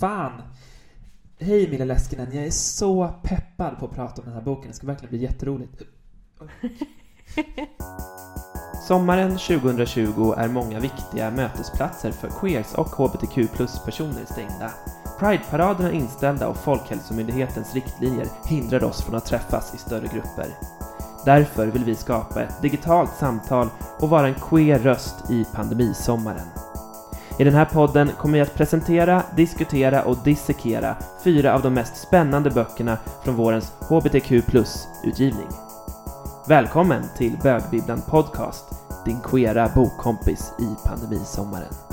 Fan! Hej Milla Läskinen, jag är så peppad på att prata om den här boken. Det ska verkligen bli jätteroligt. Sommaren 2020 är många viktiga mötesplatser för queers och hbtq plus-personer stängda. Pride-paraderna är inställda och Folkhälsomyndighetens riktlinjer hindrar oss från att träffas i större grupper. Därför vill vi skapa ett digitalt samtal och vara en queer röst i pandemisommaren. I den här podden kommer vi att presentera, diskutera och dissekera fyra av de mest spännande böckerna från vårens hbtq plus-utgivning. Välkommen till Bögbibblan Podcast, din queera bokkompis i pandemisommaren.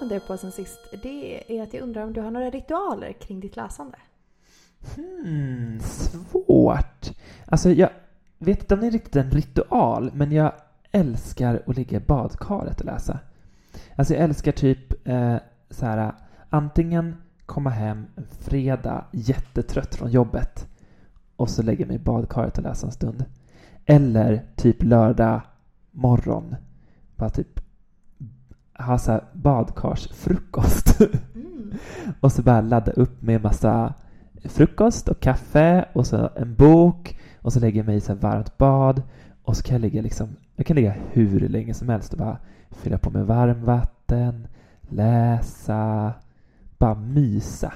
Funderat funderar på sen sist, det är att jag undrar om du har några ritualer kring ditt läsande? Hmm, svårt. Alltså, jag vet inte om det är riktigt en ritual, men jag älskar att ligga i badkaret och läsa. Alltså, jag älskar typ eh, så här, antingen komma hem en fredag jättetrött från jobbet och så lägga mig i badkaret och läsa en stund. Eller typ lördag morgon, bara typ ha så här badkarsfrukost. Mm. och så bara ladda upp med massa frukost och kaffe och så en bok och så lägger jag mig i så här varmt bad och så kan jag ligga liksom, jag kan ligga hur länge som helst och bara fylla på med varmvatten, läsa, bara mysa.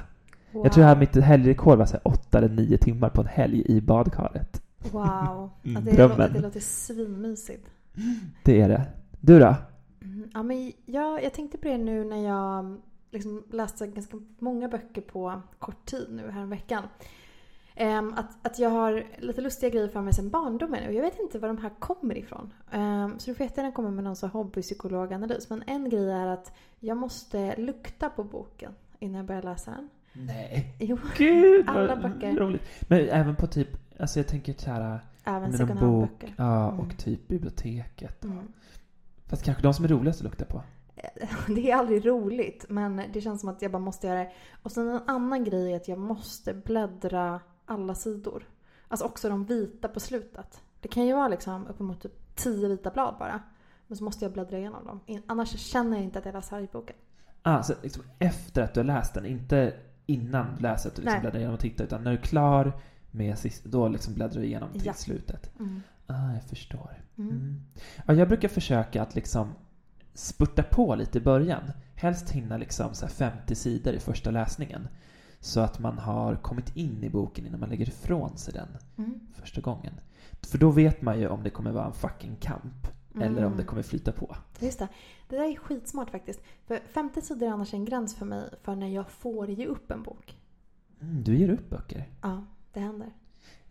Jag tror jag hade mitt helgrekord var så här åtta eller nio timmar på en helg i badkaret. Wow. Ja, det, drömmen. låter, det låter svinmysigt. Det är det. Du då? Mm. Ja, men jag, jag tänkte på det nu när jag liksom läste ganska många böcker på kort tid nu här veckan. Ehm, att, att jag har lite lustiga grejer för mig sedan barndomen och jag vet inte var de här kommer ifrån. Ehm, så du får jättegärna komma med någon så hobbypsykologanalys. Men en grej är att jag måste lukta på boken innan jag börjar läsa den. Nej. Jo, Gud Alla böcker. roligt. Men även på typ, alltså jag tänker så här även second hand-böcker. ja, Mm. och typ biblioteket. Mm. Fast kanske de som är roligast att lukta på. Det är aldrig roligt men det känns som att jag bara måste göra det. Och sen en annan grej är att jag måste bläddra alla sidor. Alltså också de vita på slutet. Det kan ju vara liksom uppemot typ tio vita blad bara. Men så måste jag bläddra igenom dem. Annars känner jag inte att jag läser här i boken. Ah, så liksom efter att du har läst den, inte innan du läser att du liksom Nej. bläddrar igenom och tittar, utan när du är klar med sist, då liksom bläddrar du igenom till Ja. slutet. Mm. Ah, jag förstår. Mm. Mm. Ja, jag brukar försöka att liksom spurta på lite i början. Helst hinna liksom så här 50 sidor i första läsningen. Så att man har kommit in i boken innan man lägger ifrån sig den Mm. första gången. För då vet man ju om det kommer vara en fucking kamp. Eller om Mm. det kommer flyta på. Just det. Det där är skitsmart faktiskt. För 50 sidor är annars en gräns för mig för när jag får ge upp en bok. Mm, du ger upp böcker. Ja, det händer.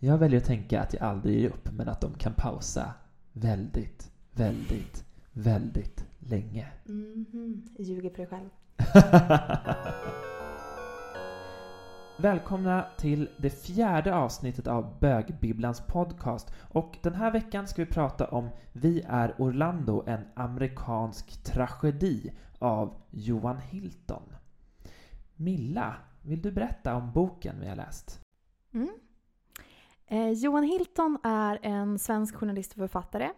Jag väljer att tänka att jag aldrig ger upp, men att de kan pausa väldigt, väldigt, väldigt länge. Mhm. Ljuger för dig själv. Välkomna till det fjärde avsnittet av Bögbibblans podcast. Och den här veckan ska vi prata om Vi är Orlando, en amerikansk tragedi av Johan Hilton. Milla, vill du berätta om boken vi har läst? Mm. Eh, Johan Hilton är en svensk journalist och författare.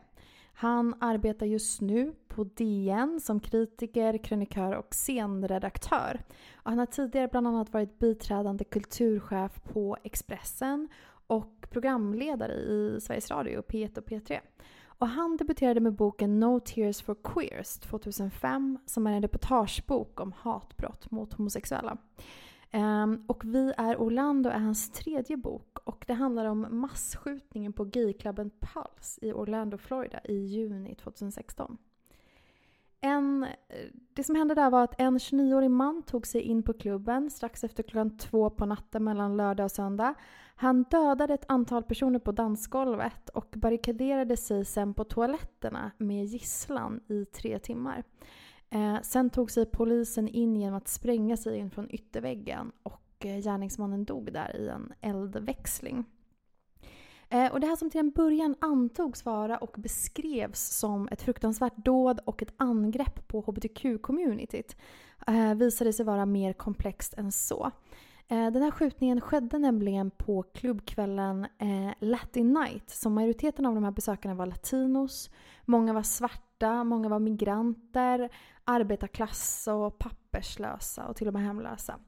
Han arbetar just nu på DN som kritiker, krönikör och scenredaktör. Och han har tidigare bland annat varit biträdande kulturchef på Expressen och programledare i Sveriges Radio, P1 och P3. Och han debuterade med boken No Tears for Queers 2005 som är en reportagebok om hatbrott mot homosexuella. Ehm, och Vi är Orlando är hans tredje bok och det handlar om massskjutningen på gayklubben Pulse i Orlando, Florida i juni 2016. En, det som hände där var att en 29-årig man tog sig in på klubben strax efter klockan två på natten mellan lördag och söndag. Han dödade ett antal personer på dansgolvet och barrikaderade sig sen på toaletterna med gisslan i tre timmar. Eh, sen tog sig polisen in genom att spränga sig in från ytterväggen och eh, gärningsmannen dog där i en eldväxling. Eh, och det här som till en början antogs vara och beskrevs som ett fruktansvärt dåd och ett angrepp på hbtq-communityt eh, visade sig vara mer komplext än så. Eh, den här skjutningen skedde nämligen på klubbkvällen eh, Latin Night. Så majoriteten av de här besökarna var latinos. Många var svarta, många var migranter, arbetarklass och papperslösa och till och med hemlösa.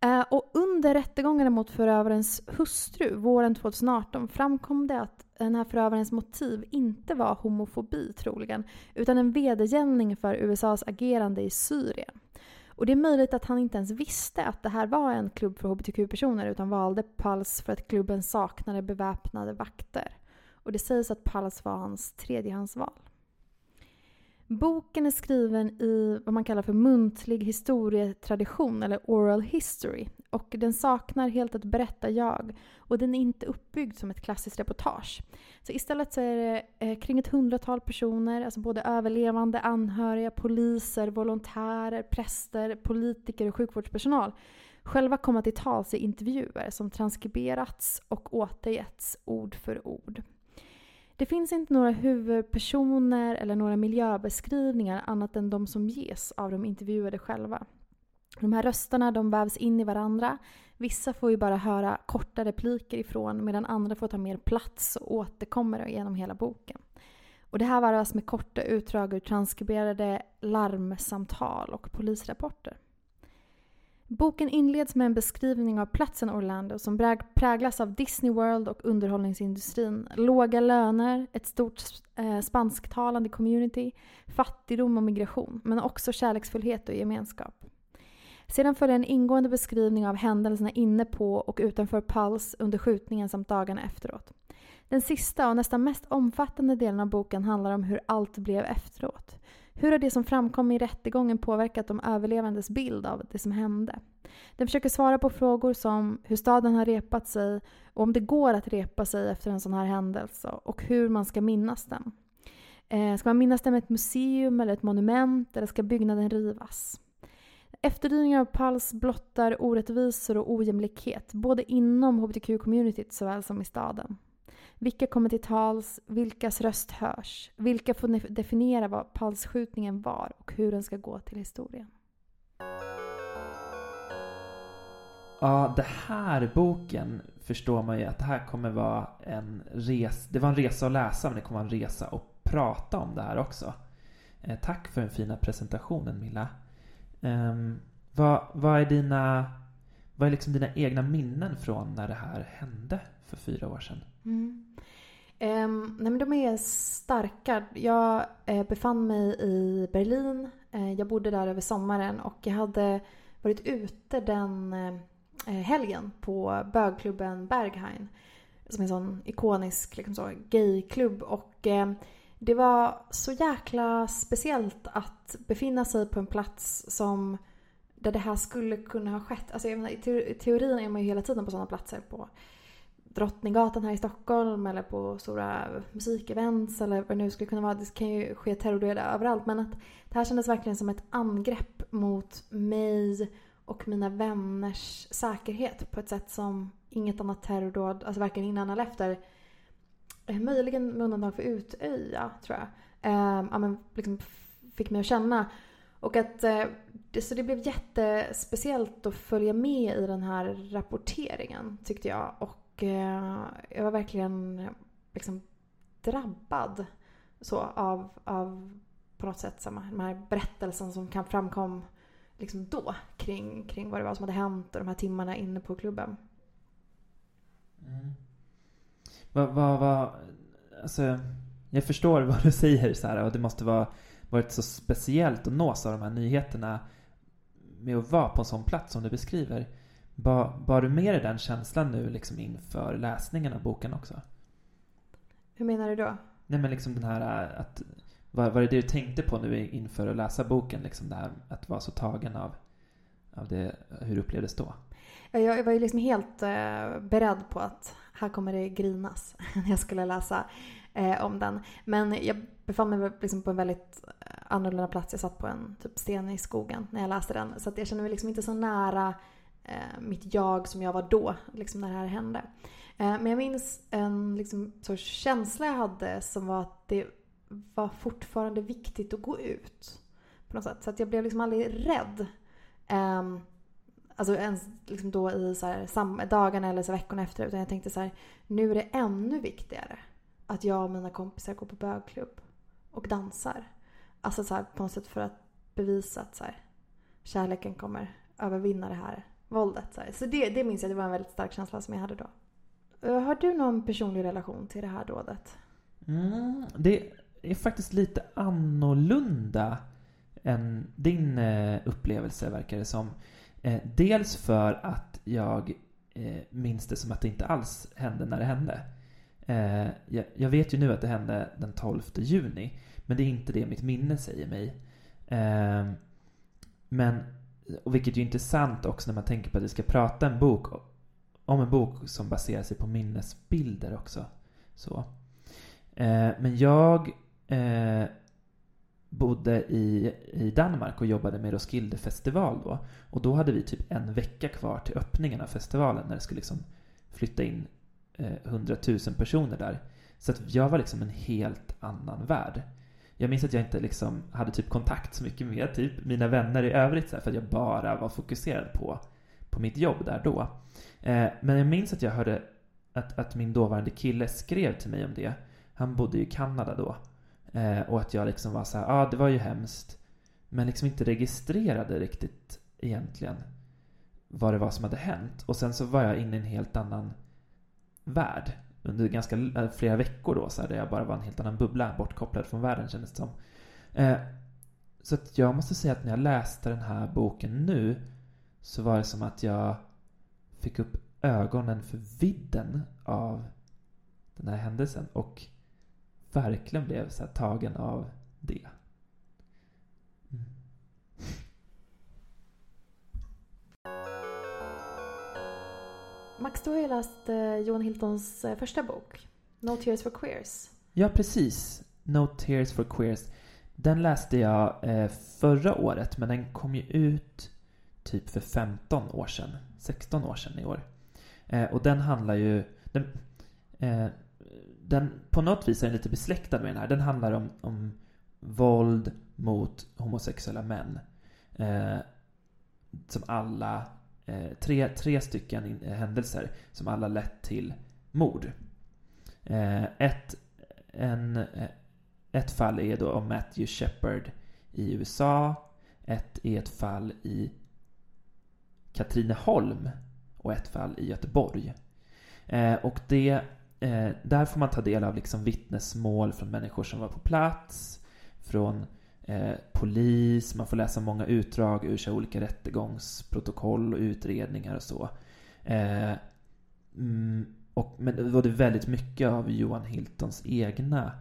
Eh, och under rättegångarna mot förövarens hustru våren 2018 framkom det att den här förövarens motiv inte var homofobi troligen, utan en vedergällning för USAs agerande i Syrien. Och det är möjligt att han inte ens visste att det här var en klubb för hbtq-personer utan valde Pulse för att klubben saknade beväpnade vakter. Och det sägs att Pulse var hans tredjehandsval. Boken är skriven i vad man kallar för muntlig historietradition eller oral history och den saknar helt ett berättarjag och den är inte uppbyggd som ett klassiskt reportage. Så istället så är det eh, kring ett hundratal personer, alltså både överlevande, anhöriga, poliser, volontärer, präster, politiker och sjukvårdspersonal själva komma till tals i intervjuer som transkriberats och återgetts ord för ord. Det finns inte några huvudpersoner eller några miljöbeskrivningar annat än de som ges av de intervjuade själva. De här rösterna de vävs in i varandra. Vissa får ju bara höra korta repliker ifrån medan andra får ta mer plats och återkommer genom hela boken. Och det här varvas med korta utdrag ur transkriberade larmsamtal och polisrapporter. Boken inleds med en beskrivning av platsen Orlando som präglas av Disney World och underhållningsindustrin. Låga löner, ett stort eh, spansktalande community, fattigdom och migration, men också kärleksfullhet och gemenskap. Sedan följer en ingående beskrivning av händelserna inne på och utanför Pulse under skjutningen samt dagarna efteråt. Den sista och nästan mest omfattande delen av boken handlar om hur allt blev efteråt. Hur har det som framkom i rättegången påverkat de överlevandes bild av det som hände? Den försöker svara på frågor som hur staden har repat sig och om det går att repa sig efter en sån här händelse och hur man ska minnas den. Eh, ska man minnas den med ett museum eller ett monument eller ska byggnaden rivas? Efterdyningar av Pals blottar orättvisor och ojämlikhet både inom hbtq-communityt såväl som i staden. Vilka kommer till tals? Vilkas röst hörs? Vilka får definiera vad palsskjutningen var och hur den ska gå till historien? Ja, det här boken förstår man ju att det här kommer vara en resa. Det var en resa att läsa, men det kommer vara en resa att prata om det här också. Eh, tack för den fina presentationen, Milla. Um, vad, vad, är dina, vad är liksom dina egna minnen från när det här hände för fyra år sedan? Mm. Um, nej men de är starka. Jag eh, befann mig i Berlin. Eh, jag bodde där över sommaren och jag hade varit ute den eh, eh helgen på bögklubben Berghain. Som är en sån ikonisk liksom så, gayklubb. Och eh, det var så jäkla speciellt att befinna sig på en plats som där det här skulle kunna ha skett. Alltså, menar, i teorin är man ju hela tiden på sådana platser. på Drottninggatan här i Stockholm eller på stora musikevents eller vad det nu skulle kunna vara. Det kan ju ske terrordåd överallt men att det här kändes verkligen som ett angrepp mot mig och mina vänners säkerhet på ett sätt som inget annat terrordåd, alltså varken innan eller efter, eh, möjligen med undantag för Utöja tror jag, eh, ja, men liksom fick mig att känna. Och att, eh, det, så det blev jättespeciellt att följa med i den här rapporteringen tyckte jag. Och eh, jag var verkligen liksom drabbad så av, av på något sätt samma, de här berättelsen som kan framkom liksom då kring, kring vad det var som hade hänt och de här timmarna inne på klubben. Mm. Vad, vad, vad, alltså, jag förstår vad du säger så här, och det måste vara varit så speciellt att nås av de här nyheterna med att vara på en sån plats som du beskriver. Bar, bar du med dig den känslan nu liksom inför läsningen av boken också? Hur menar du då? Nej men liksom den här äh, att var, var det det du tänkte på nu inför att läsa boken? Liksom det här att vara så tagen av, av det, hur det upplevdes då? Jag var ju liksom helt eh, beredd på att här kommer det grinas när jag skulle läsa eh, om den. Men jag befann mig liksom på en väldigt annorlunda plats. Jag satt på en typ sten i skogen när jag läste den. Så jag kände mig liksom inte så nära Eh, mitt jag som jag var då, liksom när det här hände. Eh, men jag minns en liksom, sorts känsla jag hade som var att det var fortfarande viktigt att gå ut. På något sätt. Så att jag blev liksom aldrig rädd. Um, alltså ens liksom då i så här, sam, dagarna eller så veckorna efter. Utan jag tänkte så här, nu är det ännu viktigare att jag och mina kompisar går på bögklubb och dansar. Alltså så här, på något sätt för att bevisa att så här, kärleken kommer övervinna det här våldet. Så, här. så det, det minns jag, det var en väldigt stark känsla som jag hade då. Eh, har du någon personlig relation till det här dådet? Mm, det är faktiskt lite annorlunda än din eh, upplevelse, verkar det som. Eh, dels för att jag minns det som att det inte alls hände när det hände. Jag, vet ju nu att det hände den 12 juni, men det är inte det mitt minne säger mig. Men, och vilket är intressant också när man tänker på att vi ska prata en bok om en bok som baserar sig på minnesbilder också. Så. Eh, men jag eh, bodde i, i Danmark och jobbade med Roskilde festival då. Och då hade vi typ en vecka kvar till öppningen av festivalen när det skulle liksom flytta in eh, personer där. Så att jag var liksom en helt annan värld. Jag minns att jag inte liksom hade typ kontakt så mycket med typ mina vänner i övrigt så här, för att jag bara var fokuserad på, på mitt jobb där då. Eh, men jag minns att jag hörde att, att min dåvarande kille skrev till mig om det. Han bodde ju i Kanada då. Eh, och att jag liksom var så här, ja ah, det var ju hemskt. Men liksom inte registrerade riktigt egentligen vad det var som hade hänt. Och sen så var jag inne i en helt annan värld. Under ganska eh, flera veckor då, så här, där jag bara var en helt annan bubbla, bortkopplad från världen kändes det som. Eh, så att jag måste säga att när jag läste den här boken nu så var det som att jag fick upp ögonen för vidden av den här händelsen och verkligen blev så tagen av det. Max, du har ju läst eh, Johan Hiltons eh, första bok, No Tears for Queers. Ja, precis. No Tears for Queers. Den läste jag eh, förra året, men den kom ju ut typ för 15 år sedan. 16 år sedan i år. Eh, och den handlar ju... Den, eh, den, på något vis är den lite besläktad med den här. Den handlar om, om våld mot homosexuella män. Eh, som alla, eh, tre, tre stycken eh, händelser som alla lett till mord. Eh, ett, en, eh, ett fall är då om Matthew Shepard i USA. Ett är ett fall i Katrineholm och ett fall i Göteborg. Eh, och det, eh, där får man ta del av liksom vittnesmål från människor som var på plats, från eh, polis, man får läsa många utdrag ur så olika rättegångsprotokoll och utredningar och så. Eh, mm, och, men det var det väldigt mycket av Johan Hiltons egna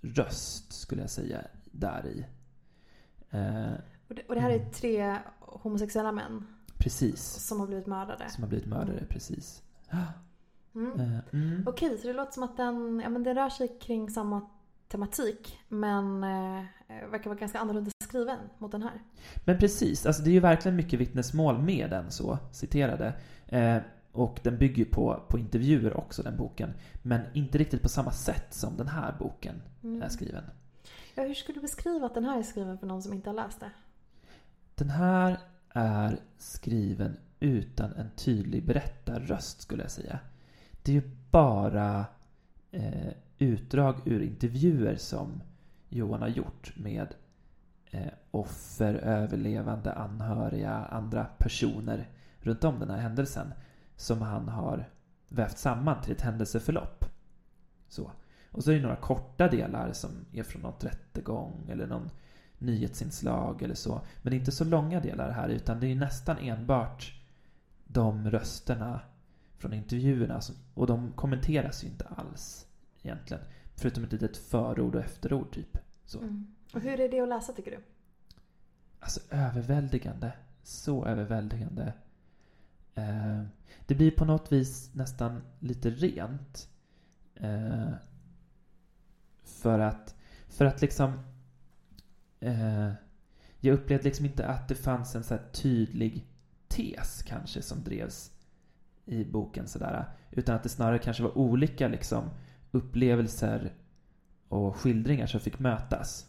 röst, skulle jag säga, där i. Eh, och, det, och det här är mm. tre homosexuella män? Precis. Som har blivit mördade. Som har blivit mördade, mm. precis. Mm. Uh, mm. Okej, så det låter som att den, ja, men den rör sig kring samma tematik men eh, verkar vara ganska annorlunda skriven mot den här. Men precis, alltså det är ju verkligen mycket vittnesmål med den så, citerade. Eh, och den bygger på, på intervjuer också, den boken. Men inte riktigt på samma sätt som den här boken mm. är skriven. Ja, hur skulle du beskriva att den här är skriven för någon som inte har läst det? Den här är skriven utan en tydlig berättarröst skulle jag säga. Det är ju bara eh, utdrag ur intervjuer som Johan har gjort med eh, offer, överlevande, anhöriga, andra personer runt om den här händelsen som han har vävt samman till ett händelseförlopp. Så. Och så är det några korta delar som är från något rättegång eller någon nyhetsinslag eller så. Men det är inte så långa delar här utan det är nästan enbart de rösterna från intervjuerna och de kommenteras ju inte alls egentligen. Förutom ett litet förord och efterord typ. Så. Mm. Och hur är det att läsa tycker du? Alltså överväldigande. Så överväldigande. Eh, det blir på något vis nästan lite rent. Eh, för att, för att liksom eh, jag upplevde liksom inte att det fanns en så tydlig tes kanske som drevs i boken sådär. Utan att det snarare kanske var olika liksom upplevelser och skildringar som fick mötas.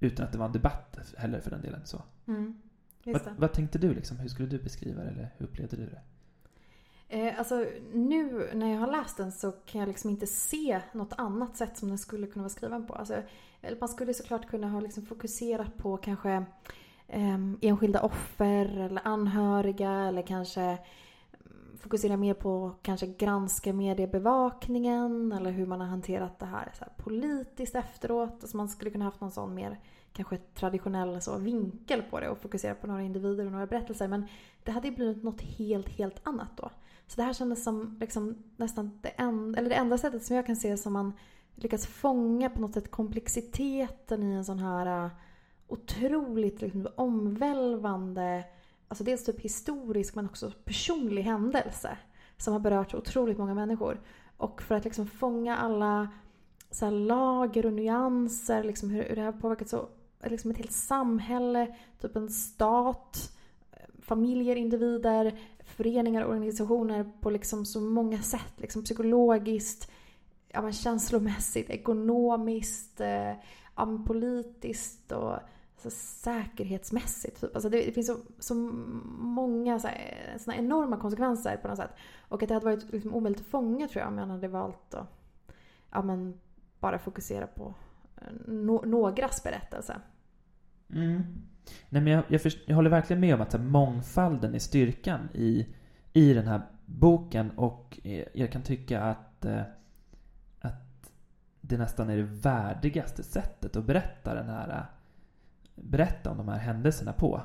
Utan att det var en debatt heller för den delen. så. Mm. Vad, vad, tänkte du liksom? Hur skulle du beskriva det eller hur upplevde du det? Eh, alltså nu när jag har läst den så kan jag liksom inte se något annat sätt som den skulle kunna vara skriven på. Alltså, man skulle såklart kunna ha liksom fokuserat på kanske eh, enskilda offer eller anhöriga eller kanske fokusera mer på kanske granska mediebevakningen eller hur man har hanterat det här, så här politiskt efteråt. Alltså man skulle kunna haft någon sån mer kanske traditionell så, vinkel på det och fokusera på några individer och några berättelser. Men det hade ju blivit något helt, helt annat då. Så det här kändes som liksom nästan det, en, eller det enda sättet som jag kan se som man lyckas fånga på något sätt komplexiteten i en sån här uh, otroligt liksom, omvälvande alltså dels typ historisk men också personlig händelse som har berört otroligt många människor. Och för att liksom fånga alla så lager och nyanser, liksom hur, hur det har påverkat så, liksom ett helt samhälle, typ en stat, familjer, individer, föreningar, organisationer på liksom så många sätt. Liksom psykologiskt, ja, men känslomässigt, ekonomiskt, eh, ja, politiskt och så säkerhetsmässigt. Typ. Alltså det, det finns så, så många så här, såna enorma konsekvenser på något sätt. Och att det hade varit liksom omöjligt att fånga tror jag om jag hade valt att ja, men bara fokusera på eh, no, någras berättelse. Mm. Nej, men jag, jag, först, jag håller verkligen med om att här, mångfalden är styrkan i, i den här boken och eh, jag kan tycka att, eh, att det nästan är det värdigaste sättet att berätta den här eh, berätta om de här händelserna på.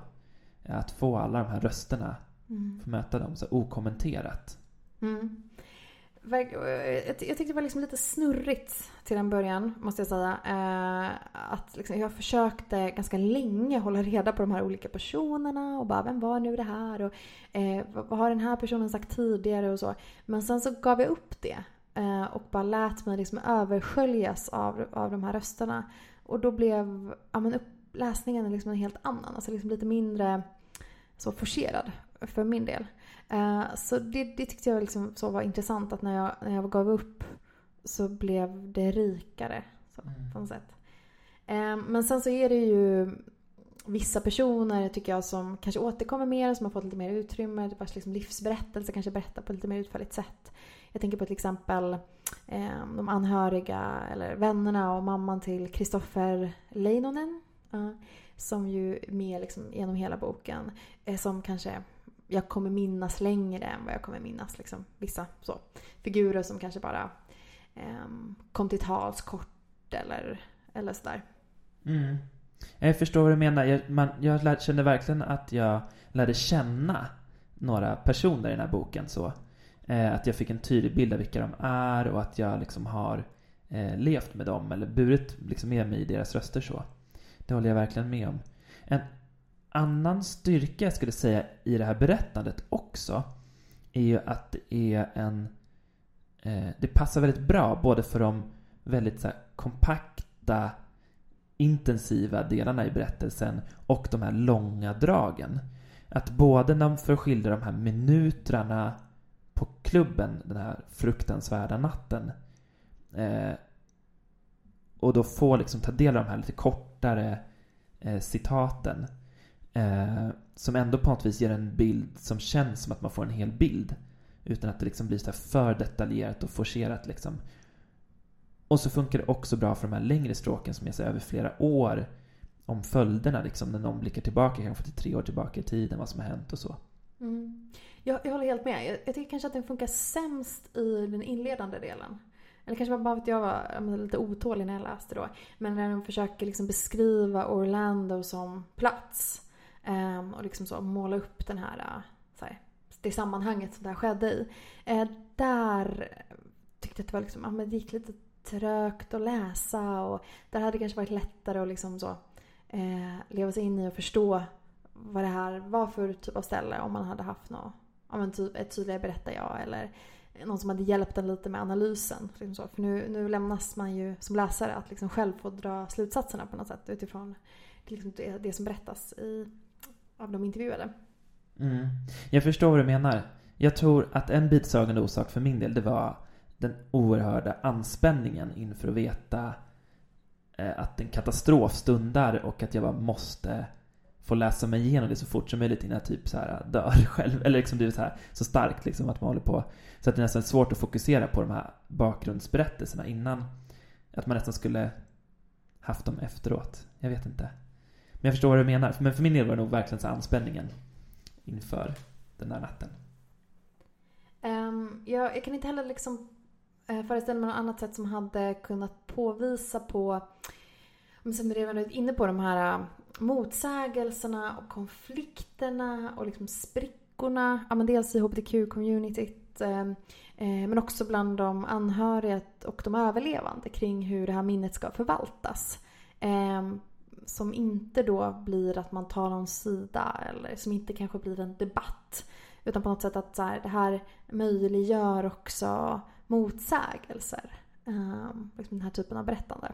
Att få alla de här rösterna, mm. få möta dem så okommenterat. Mm. Jag tyckte det var liksom lite snurrigt till en början, måste jag säga. Eh, att liksom jag försökte ganska länge hålla reda på de här olika personerna och bara vem var nu det här och eh, vad har den här personen sagt tidigare och så. Men sen så gav jag upp det eh, och bara lät mig liksom översköljas av, av de här rösterna. Och då blev ja, men upp, läsningen är liksom en helt annan. Alltså liksom lite mindre så forcerad för min del. Uh, så det, det, tyckte jag liksom så var intressant att när jag, när jag gav upp så blev det rikare. Så, mm. på något sätt. Uh, men sen så är det ju vissa personer tycker jag som kanske återkommer mer, som har fått lite mer utrymme, vars liksom livsberättelse kanske berättar på lite mer utförligt sätt. Jag tänker på till exempel eh, de anhöriga eller vännerna och mamman till Kristoffer Leinonen Uh, som ju med liksom genom hela boken, eh, som kanske jag kommer minnas längre än vad jag kommer minnas liksom, vissa så, figurer som kanske bara eh, kom till tals kort eller, eller sådär. Mm. Jag förstår vad du menar. Jag, man, jag lär, kände verkligen att jag lärde känna några personer i den här boken. så. Eh, att jag fick en tydlig bild av vilka de är och att jag liksom har eh, levt med dem eller burit liksom med mig i deras röster så. Det håller jag verkligen med om. En annan styrka jag skulle säga i det här berättandet också är ju att det är en... Eh, det passar väldigt bra både för de väldigt så här, kompakta, intensiva delarna i berättelsen och de här långa dragen. Att både när man får skildra de här minutrarna på klubben den här fruktansvärda natten eh, och då få liksom ta del av de här lite kortare eh, citaten. Eh, som ändå på något vis ger en bild som känns som att man får en hel bild. Utan att det liksom blir så för detaljerat och forcerat liksom. Och så funkar det också bra för de här längre stråken som är så över flera år. Om följderna liksom, när någon blickar tillbaka, kanske till tre år tillbaka i tiden, vad som har hänt och så. Mm. Jag, jag håller helt med. Jag, jag tycker kanske att den funkar sämst i den inledande delen. Eller kanske bara för att jag var lite otålig när jag läste då. Men när de försöker liksom beskriva Orlando som plats. Um, och liksom så måla upp den här, äh, så här, det sammanhanget som det här skedde i. Uh, där tyckte jag att det var liksom, men det gick lite trögt att läsa och där hade det kanske varit lättare att liksom så uh, leva sig in i och förstå vad det här var för typ av ställe om man hade haft något, ja, men typ ett tydligare berättar jag eller någon som hade hjälpt en lite med analysen. Liksom så. För nu, nu lämnas man ju som läsare att liksom själv få dra slutsatserna på något sätt utifrån liksom det, det som berättas i, av de intervjuade. Mm. Jag förstår vad du menar. Jag tror att en bidragande orsak för min del, det var den oerhörda anspänningen inför att veta eh, att en katastrof stundar och att jag bara måste få läsa mig igenom det så fort som möjligt innan jag typ så här dör själv. Eller liksom det är så här så starkt liksom att man håller på. Så att det är nästan svårt att fokusera på de här bakgrundsberättelserna innan. Att man nästan skulle haft dem efteråt. Jag vet inte. Men jag förstår vad du menar. Men för min del var det nog verkligen så anspänningen inför den där natten. Um, jag, jag, kan inte heller liksom eh, föreställa mig något annat sätt som hade kunnat påvisa på, som vi redan varit inne på, de här motsägelserna och konflikterna och liksom sprickorna. Ja, men dels i hbtq-communityt ehm, eh, men också bland de anhöriga och de överlevande kring hur det här minnet ska förvaltas. Eh, som inte då blir att man tar någon sida eller som inte kanske blir en debatt. Utan på något sätt att så här, det här möjliggör också motsägelser. Eh, liksom den här typen av berättande.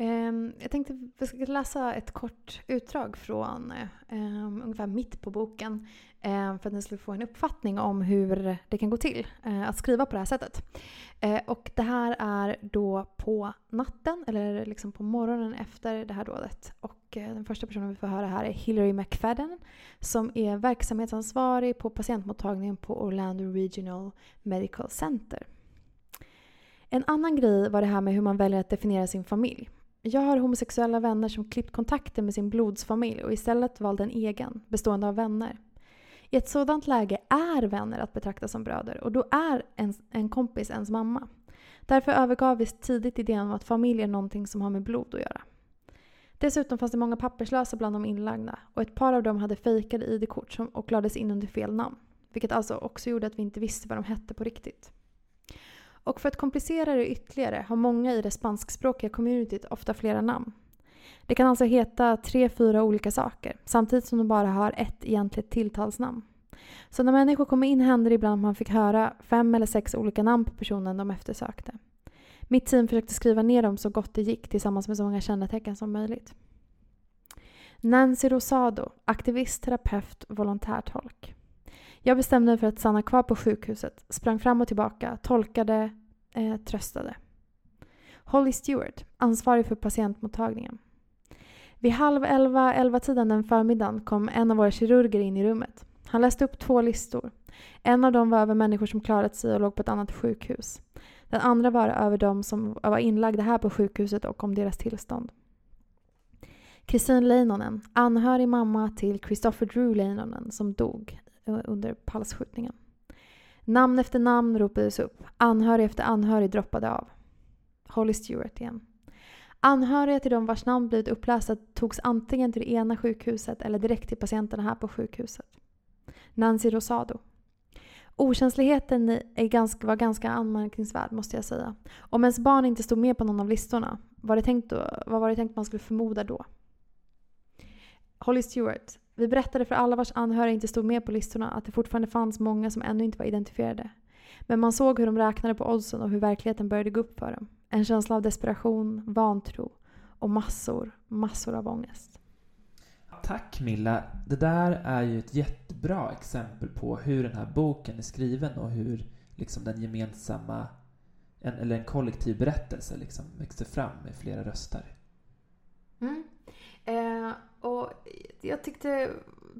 Ehm, jag tänkte att vi ska läsa ett kort utdrag från um, ungefär mitt på boken. Um, för att ni skulle få en uppfattning om hur det kan gå till uh, att skriva på det här sättet. Uh, och det här är då på natten, eller liksom på morgonen efter det här dådet. Och uh, den första personen vi får höra här är Hillary McFadden som är verksamhetsansvarig på patientmottagningen på Orlando Regional Medical Center. En annan grej var det här med hur man väljer att definiera sin familj. Jag har homosexuella vänner som klippt kontakten med sin blodsfamilj och istället valt en egen, bestående av vänner. I ett sådant läge är vänner att betrakta som bröder och då är en, en kompis ens mamma. Därför övergav vi tidigt idén om att familj är någonting som har med blod att göra. Dessutom fanns det många papperslösa bland de inlagda och ett par av dem hade fejkade ID-kort och lades in under fel namn. Vilket alltså också gjorde att vi inte visste vad de hette på riktigt. Och för att komplicera det ytterligare har många i det spanskspråkiga communityt ofta flera namn. Det kan alltså heta tre, fyra olika saker samtidigt som de bara har ett egentligt tilltalsnamn. Så när människor kom in hände det ibland att man fick höra fem eller sex olika namn på personen de eftersökte. Mitt team försökte skriva ner dem så gott det gick tillsammans med så många kännetecken som möjligt. Nancy Rosado, aktivist, terapeut, volontärtolk. Jag bestämde mig för att stanna kvar på sjukhuset, sprang fram och tillbaka, tolkade, eh, tröstade. Holly Stewart, ansvarig för patientmottagningen. Vid halv elva, elva tiden den förmiddagen kom en av våra kirurger in i rummet. Han läste upp två listor. En av dem var över människor som klarat sig och låg på ett annat sjukhus. Den andra var över de som var inlagda här på sjukhuset och om deras tillstånd. Kristin Leinonen, anhörig mamma till Christopher Drew Leinonen som dog Eh, under palsskjutningen. Namn efter namn ropades upp. Anhörig efter anhörig droppade av. Holly Stewart igen. Anhöriga till de vars namn blivit upplästa togs antingen till det ena sjukhuset eller direkt till patienterna här på sjukhuset. Nancy Rosado. Okänsligheten är ganska, var ganska anmärkningsvärd måste jag säga. Om ens barn inte stod med på någon av listorna, var det tänkt då, vad var det tänkt man skulle förmoda då? Holly Stewart. Vi berättade för alla vars anhöriga inte stod med på listorna att det fortfarande fanns många som ännu inte var identifierade. Men man såg hur de räknade på oddsen och hur verkligheten började gå upp för dem. En känsla av desperation, vantro och massor, massor av ångest. Tack Milla. Det där är ju ett jättebra exempel på hur den här boken är skriven och hur liksom den gemensamma, en, eller en kollektiv berättelse liksom växer fram med flera röster. Mm. Eh, och jag tyckte det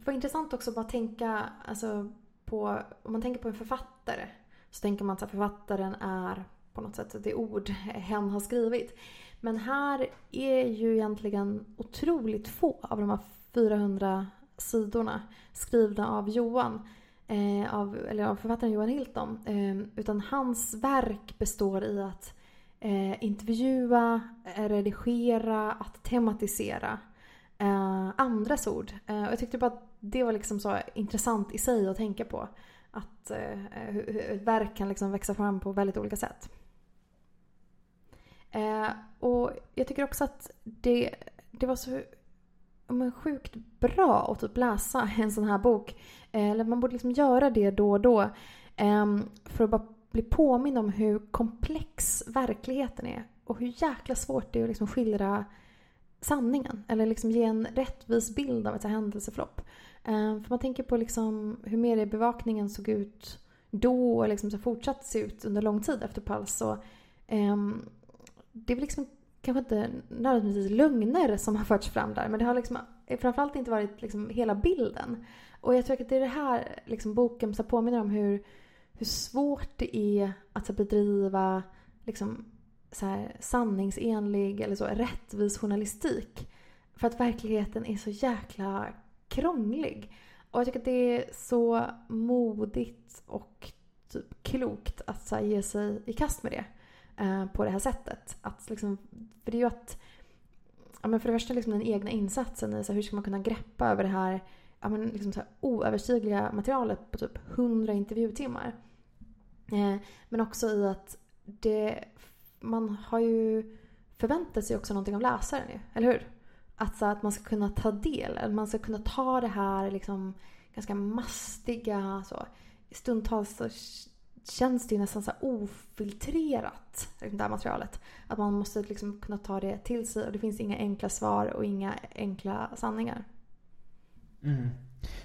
var intressant också att bara tänka alltså, på, om man tänker på en författare så tänker man att författaren är på något sätt det ord hen har skrivit. Men här är ju egentligen otroligt få av de här 400 sidorna skrivna av Johan. Eh, av, eller av författaren Johan Hilton. Eh, utan hans verk består i att eh, intervjua, redigera, att tematisera eh, andras ord. Eh, och jag tyckte bara att det var liksom så intressant i sig att tänka på. Att eh, eh hur ett verk kan liksom växa fram på väldigt olika sätt. Eh, och jag tycker också att det, det var så men, sjukt bra att typ läsa en sån här bok. Eh, eller man borde liksom göra det då och då. Eh, för att bara bli påmind om hur komplex verkligheten är. Och hur jäkla svårt det är att liksom skildra sanningen. Eller liksom ge en rättvis bild av ett händelseförlopp. Eh, för man tänker på liksom hur mediebevakningen såg ut då och liksom så fortsatt se ut under lång tid efter Pals. Så, eh, det är väl liksom kanske inte nödvändigtvis lögner som har förts fram där. Men det har liksom framförallt inte varit liksom hela bilden. Och jag tror att det är det här liksom boken så påminner om hur, hur svårt det är att bedriva liksom, så här, sanningsenlig eller så rättvis journalistik. För att verkligheten är så jäkla krånglig. Och jag tycker att det är så modigt och typ klokt att så här, ge sig i kast med det. Eh, på det här sättet. Att liksom, för det är ju att ja, men för det första liksom den egna insatsen i så här, hur ska man kunna greppa över det här, ja, men liksom så här, oöverstigliga materialet på typ 100 intervjutimmar. Eh, men också i att det, man har ju förväntat sig också någonting av läsaren ju, eller hur? Att, så att man ska kunna ta del, att man ska kunna ta det här liksom ganska mastiga, så, stundtals så känns det ju nästan så ofiltrerat, det här materialet. Att man måste liksom kunna ta det till sig och det finns inga enkla svar och inga enkla sanningar. Mm.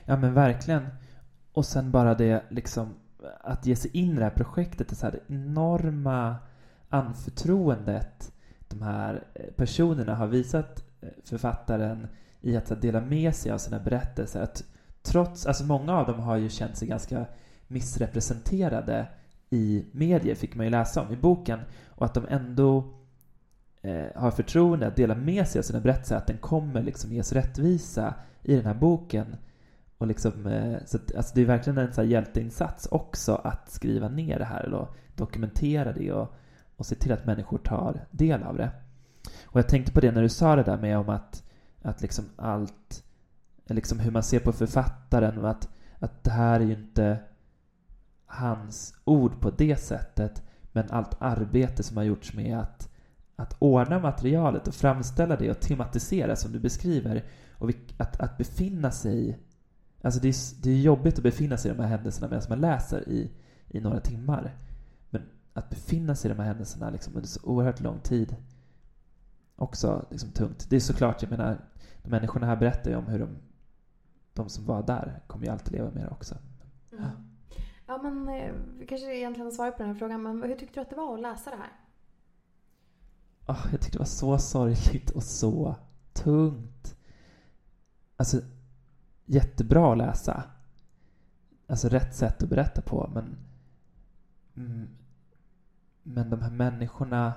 Ja men verkligen. Och sen bara det liksom att ge sig in i det här projektet, det så här enorma anförtroendet de här eh, personerna har visat eh, författaren i att dela med sig av sina berättelser. Att trots, alltså många av dem har ju känt sig ganska missrepresenterade i medier, fick man ju läsa om i boken. Och att de ändå eh, har förtroende att dela med sig av sina berättelser, att den kommer liksom ges rättvisa i den här boken. Och liksom, eh, så att, alltså det är verkligen en så här hjälteinsats också att skriva ner det här och dokumentera det och, och se till att människor tar del av det. Och jag tänkte på det när du sa det där med om att, att liksom allt, liksom hur man ser på författaren och att, att det här är ju inte hans ord på det sättet men allt arbete som har gjorts med att, att ordna materialet och framställa det och tematisera som du beskriver och att, att befinna sig Alltså det är, det är jobbigt att befinna sig i de här händelserna medan man läser i, i några timmar. Att befinna sig i de här händelserna liksom under så oerhört lång tid också liksom tungt. Det är såklart, jag menar, de människorna här berättar ju om hur de, de som var där kommer ju alltid leva med det också. Mm. Ja, men eh, vi kanske egentligen har svarat på den här frågan, men hur tyckte du att det var att läsa det här? Oh, jag tyckte det var så sorgligt och så tungt. Alltså, jättebra att läsa. Alltså rätt sätt att berätta på, men mm, men de här människorna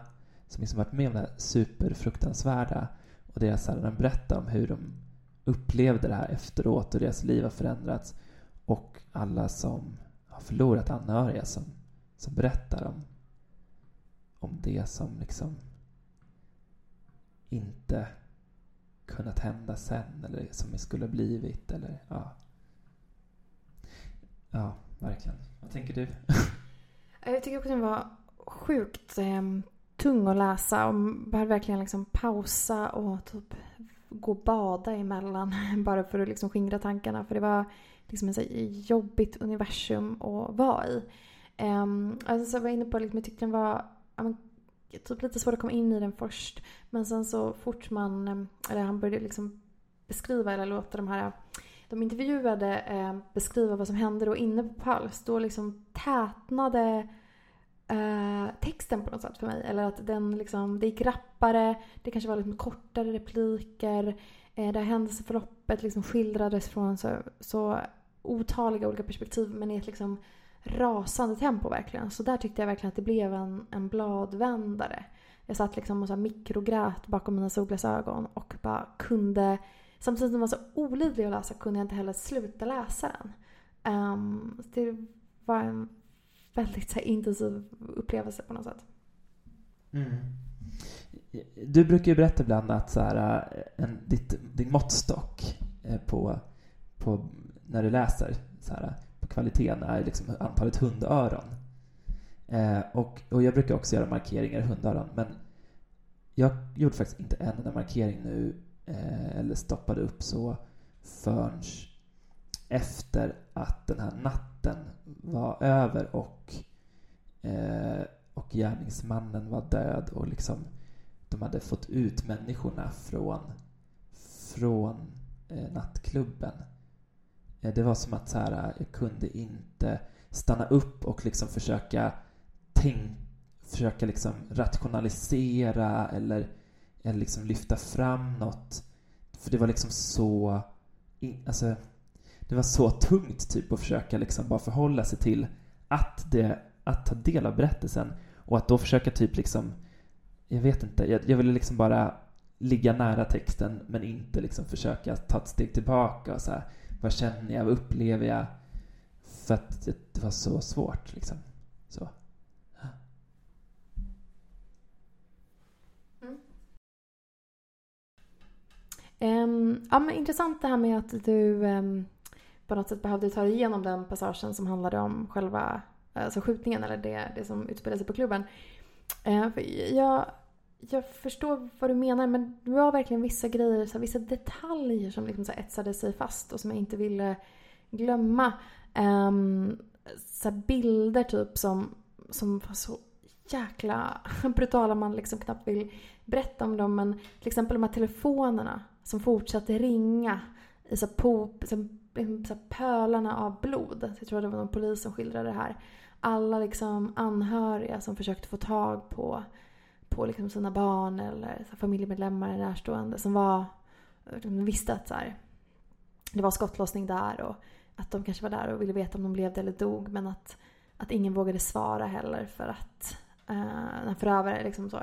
som liksom varit med om det här superfruktansvärda och deras, här, de berättar om hur de upplevde det här efteråt och deras liv har förändrats och alla som har förlorat anhöriga som, som berättar om, om det som liksom inte kunnat hända sen eller som det skulle ha blivit eller ja. Ja, verkligen. Vad tänker du? Jag tycker också den var sjukt eh, tung att läsa och behövde verkligen liksom pausa och typ gå och bada emellan bara för att liksom skingra tankarna för det var liksom ett jobbigt universum att vara i. Um, alltså, så jag var inne på, liksom, jag tyckte den var men, typ lite svårt att komma in i den först. Men sen så fort man, ehm, eller han började liksom beskriva eller låta de här de intervjuade eh, beskriva vad som hände då inne på Pals. Då liksom tätnade eh, texten på något sätt för mig. Eller att den liksom, det gick rappare, det kanske var liksom kortare repliker. Eh, det här händelseförloppet liksom skildrades från så, så otaliga olika perspektiv men i ett liksom rasande tempo verkligen. Så där tyckte jag verkligen att det blev en, en bladvändare. Jag satt liksom och så mikrogrät bakom mina solglasögon och bara kunde, samtidigt som den var så olidlig att läsa kunde jag inte heller sluta läsa den. Um, det var en väldigt så här, intensiv upplevelse på något sätt. Mm. Du brukar ju berätta ibland att så här, eh, en, ditt, din måttstock eh, på, på när du läser så här, på kvaliteten är liksom antalet hundöron. Eh, och, och jag brukar också göra markeringar i hundöron men jag gjorde faktiskt inte en enda markering nu eh, eller stoppade upp så förrän efter att den här natten var över och, eh, och gärningsmannen var död och liksom de hade fått ut människorna från, från eh, nattklubben. Eh, det var som att så här, jag kunde inte stanna upp och liksom försöka tänka försöka liksom rationalisera eller, eller liksom lyfta fram något. För det var liksom så... Alltså, det var så tungt typ att försöka liksom bara förhålla sig till att, det, att ta del av berättelsen och att då försöka typ liksom... Jag vet inte, jag, jag ville liksom bara ligga nära texten men inte liksom försöka ta ett steg tillbaka och så här, vad känner jag, vad upplever jag? För att det, det var så svårt liksom. Så. Um, ja, men intressant det här med att du um, på något sätt behövde ta dig igenom den passagen som handlade om själva alltså skjutningen eller det, det som utspelade sig på klubben. Eh, jag, jag förstår vad du menar men det var verkligen vissa grejer, så här, vissa detaljer som liksom så här, etsade sig fast och som jag inte ville glömma. Um, så bilder typ som, som var så jäkla brutala man liksom knappt vill berätta om dem. Men till exempel de här telefonerna som fortsatte ringa i så pop, så, Liksom så pölarna av blod. Jag tror det var någon polis som skildrade det här. Alla liksom anhöriga som försökte få tag på, på liksom sina barn eller så familjemedlemmar närstående som var, de visste att så här, det var skottlossning där och att de kanske var där och ville veta om de levde eller dog men att, att ingen vågade svara heller för att eh, när förövare liksom så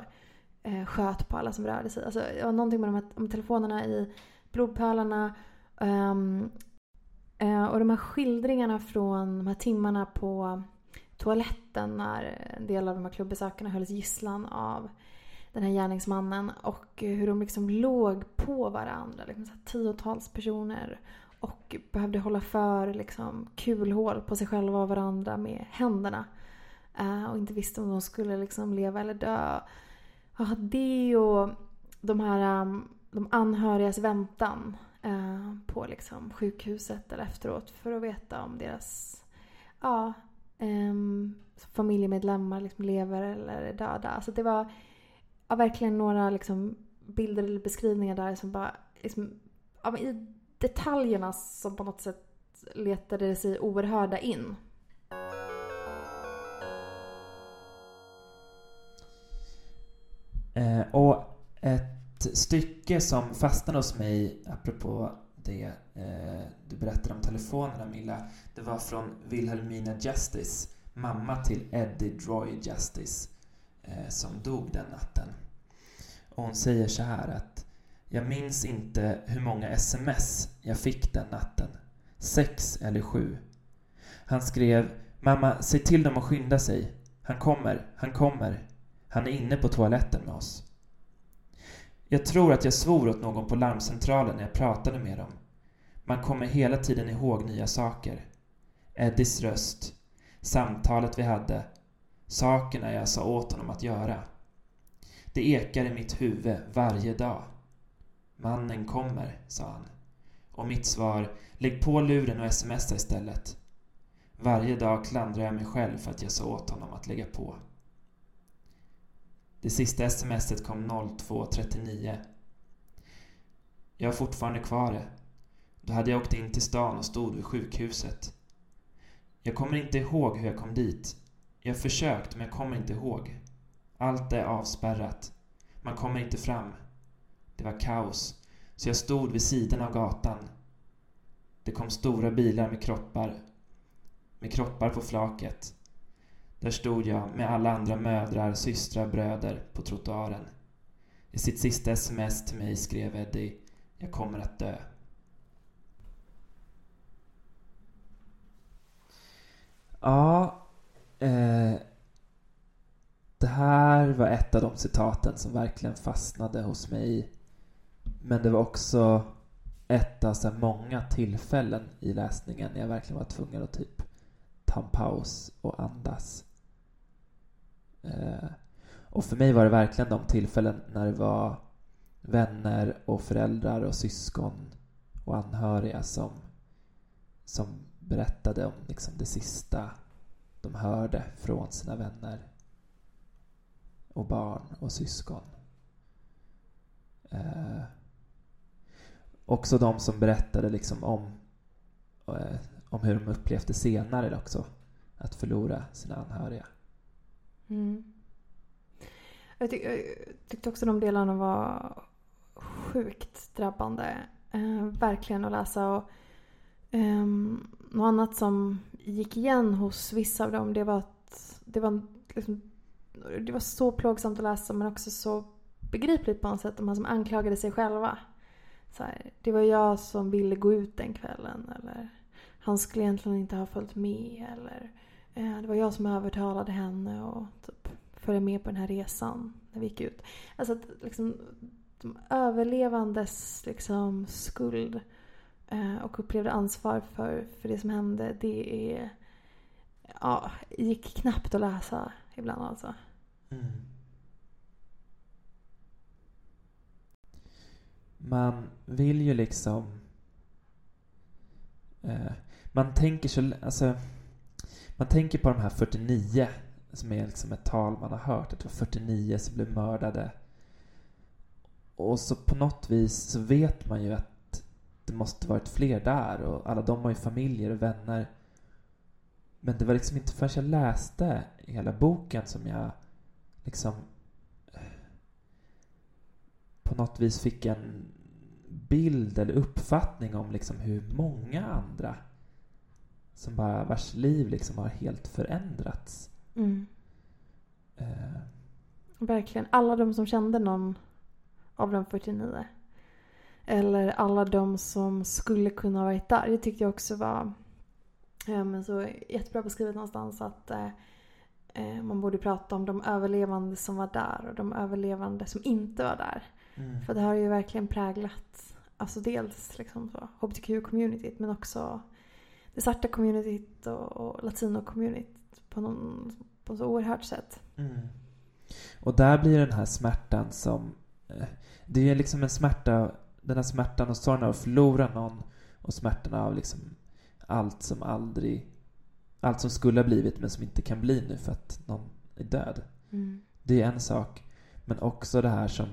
eh, sköt på alla som rörde sig. Alltså, det var någonting med de här om telefonerna i blodpölarna. Um, eh, Eh, och de här skildringarna från de här timmarna på toaletten när en del av de här klubbesökarna hölls gisslan av den här gärningsmannen och hur de liksom låg på varandra. Liksom så tiotals personer och behövde hålla för liksom, kulhål på sig själva och varandra med händerna. Eh, och inte visste om de skulle liksom leva eller dö ja, det och de här um, de anhörigas väntan Eh, på liksom sjukhuset eller efteråt för att veta om deras ja, um, familjemedlemmar liksom lever eller är döda. Alltså det var ja, verkligen några liksom bilder eller beskrivningar där som bara liksom, ja, i detaljerna som på något sätt letade sig oerhörda in. Eh, och ett stycke som fastnade hos mig, apropå det eh, du berättade om telefonerna Milla, det var från Wilhelmina Justice, mamma till Eddie Droy Justice, eh, som dog den natten. Och hon säger så här att jag minns inte hur många sms jag fick den natten. Sex eller sju. Han skrev Mamma, säg till dem att skynda sig. Han kommer, han kommer. Han är inne på toaletten med oss. Jag tror att jag svor åt någon på larmcentralen när jag pratade med dem. Man kommer hela tiden ihåg nya saker. Eddies röst, samtalet vi hade, sakerna jag sa åt honom att göra. Det ekar i mitt huvud varje dag. Mannen kommer, sa han. Och mitt svar, lägg på luren och smsa istället. Varje dag klandrar jag mig själv för att jag sa åt honom att lägga på. Det sista smset kom 02.39. Jag har fortfarande kvar det. Då hade jag åkt in till stan och stod vid sjukhuset. Jag kommer inte ihåg hur jag kom dit. Jag har försökt, men jag kommer inte ihåg. Allt är avspärrat. Man kommer inte fram. Det var kaos, så jag stod vid sidan av gatan. Det kom stora bilar med kroppar, med kroppar på flaket. Där stod jag med alla andra mödrar, systrar, bröder på trottoaren. I sitt sista sms till mig skrev Eddie Jag kommer att dö. Ja, eh, det här var ett av de citaten som verkligen fastnade hos mig. Men det var också ett av så många tillfällen i läsningen när jag verkligen var tvungen att typ ta en paus och andas. Eh, och för mig var det verkligen de tillfällen när det var vänner och föräldrar och syskon och anhöriga som, som berättade om liksom det sista de hörde från sina vänner och barn och syskon. Eh, också de som berättade liksom om, eh, om hur de upplevde senare också. Att förlora sina anhöriga. Mm. Jag, tyck, jag tyckte också de delarna var sjukt drabbande. Eh, verkligen att läsa. Och, eh, något annat som gick igen hos vissa av dem det var att det var, liksom, det var så plågsamt att läsa men också så begripligt på något sätt. De här som anklagade sig själva. Så här, det var jag som ville gå ut den kvällen. Eller han skulle egentligen inte ha följt med. Eller Eh, det var jag som övertalade henne och typ följa med på den här resan när vi gick ut. Alltså att liksom de överlevandes liksom skuld eh, och upplevde ansvar för, för det som hände. Det är... Ja, gick knappt att läsa ibland alltså. Mm. Man vill ju liksom... Eh, man tänker så... Alltså, man tänker på de här 49 som är liksom ett tal man har hört. Att det var 49 som blev mördade. Och så på något vis så vet man ju att det måste varit fler där och alla de har ju familjer och vänner. Men det var liksom inte förrän jag läste hela boken som jag liksom på något vis fick en bild eller uppfattning om liksom hur många andra som bara vars liv liksom har helt förändrats. Mm. Uh. Verkligen. Alla de som kände någon av de 49. Eller alla de som skulle kunna ha varit där. Det tyckte jag också var men så jättebra beskrivet någonstans att eh, eh, man borde prata om de överlevande som var där och de överlevande som inte var där. Mm. För det har ju verkligen präglat alltså dels liksom hbtq-communityt men också det svarta communityt och, och latino-communityt på, någon, på så oerhört sätt. Mm. Och där blir den här smärtan som... Eh, det är liksom en smärta, den här smärtan och sorgen av att förlora någon och smärtan av liksom allt som aldrig... Allt som skulle ha blivit men som inte kan bli nu för att någon är död. Mm. Det är en sak. Men också det här som,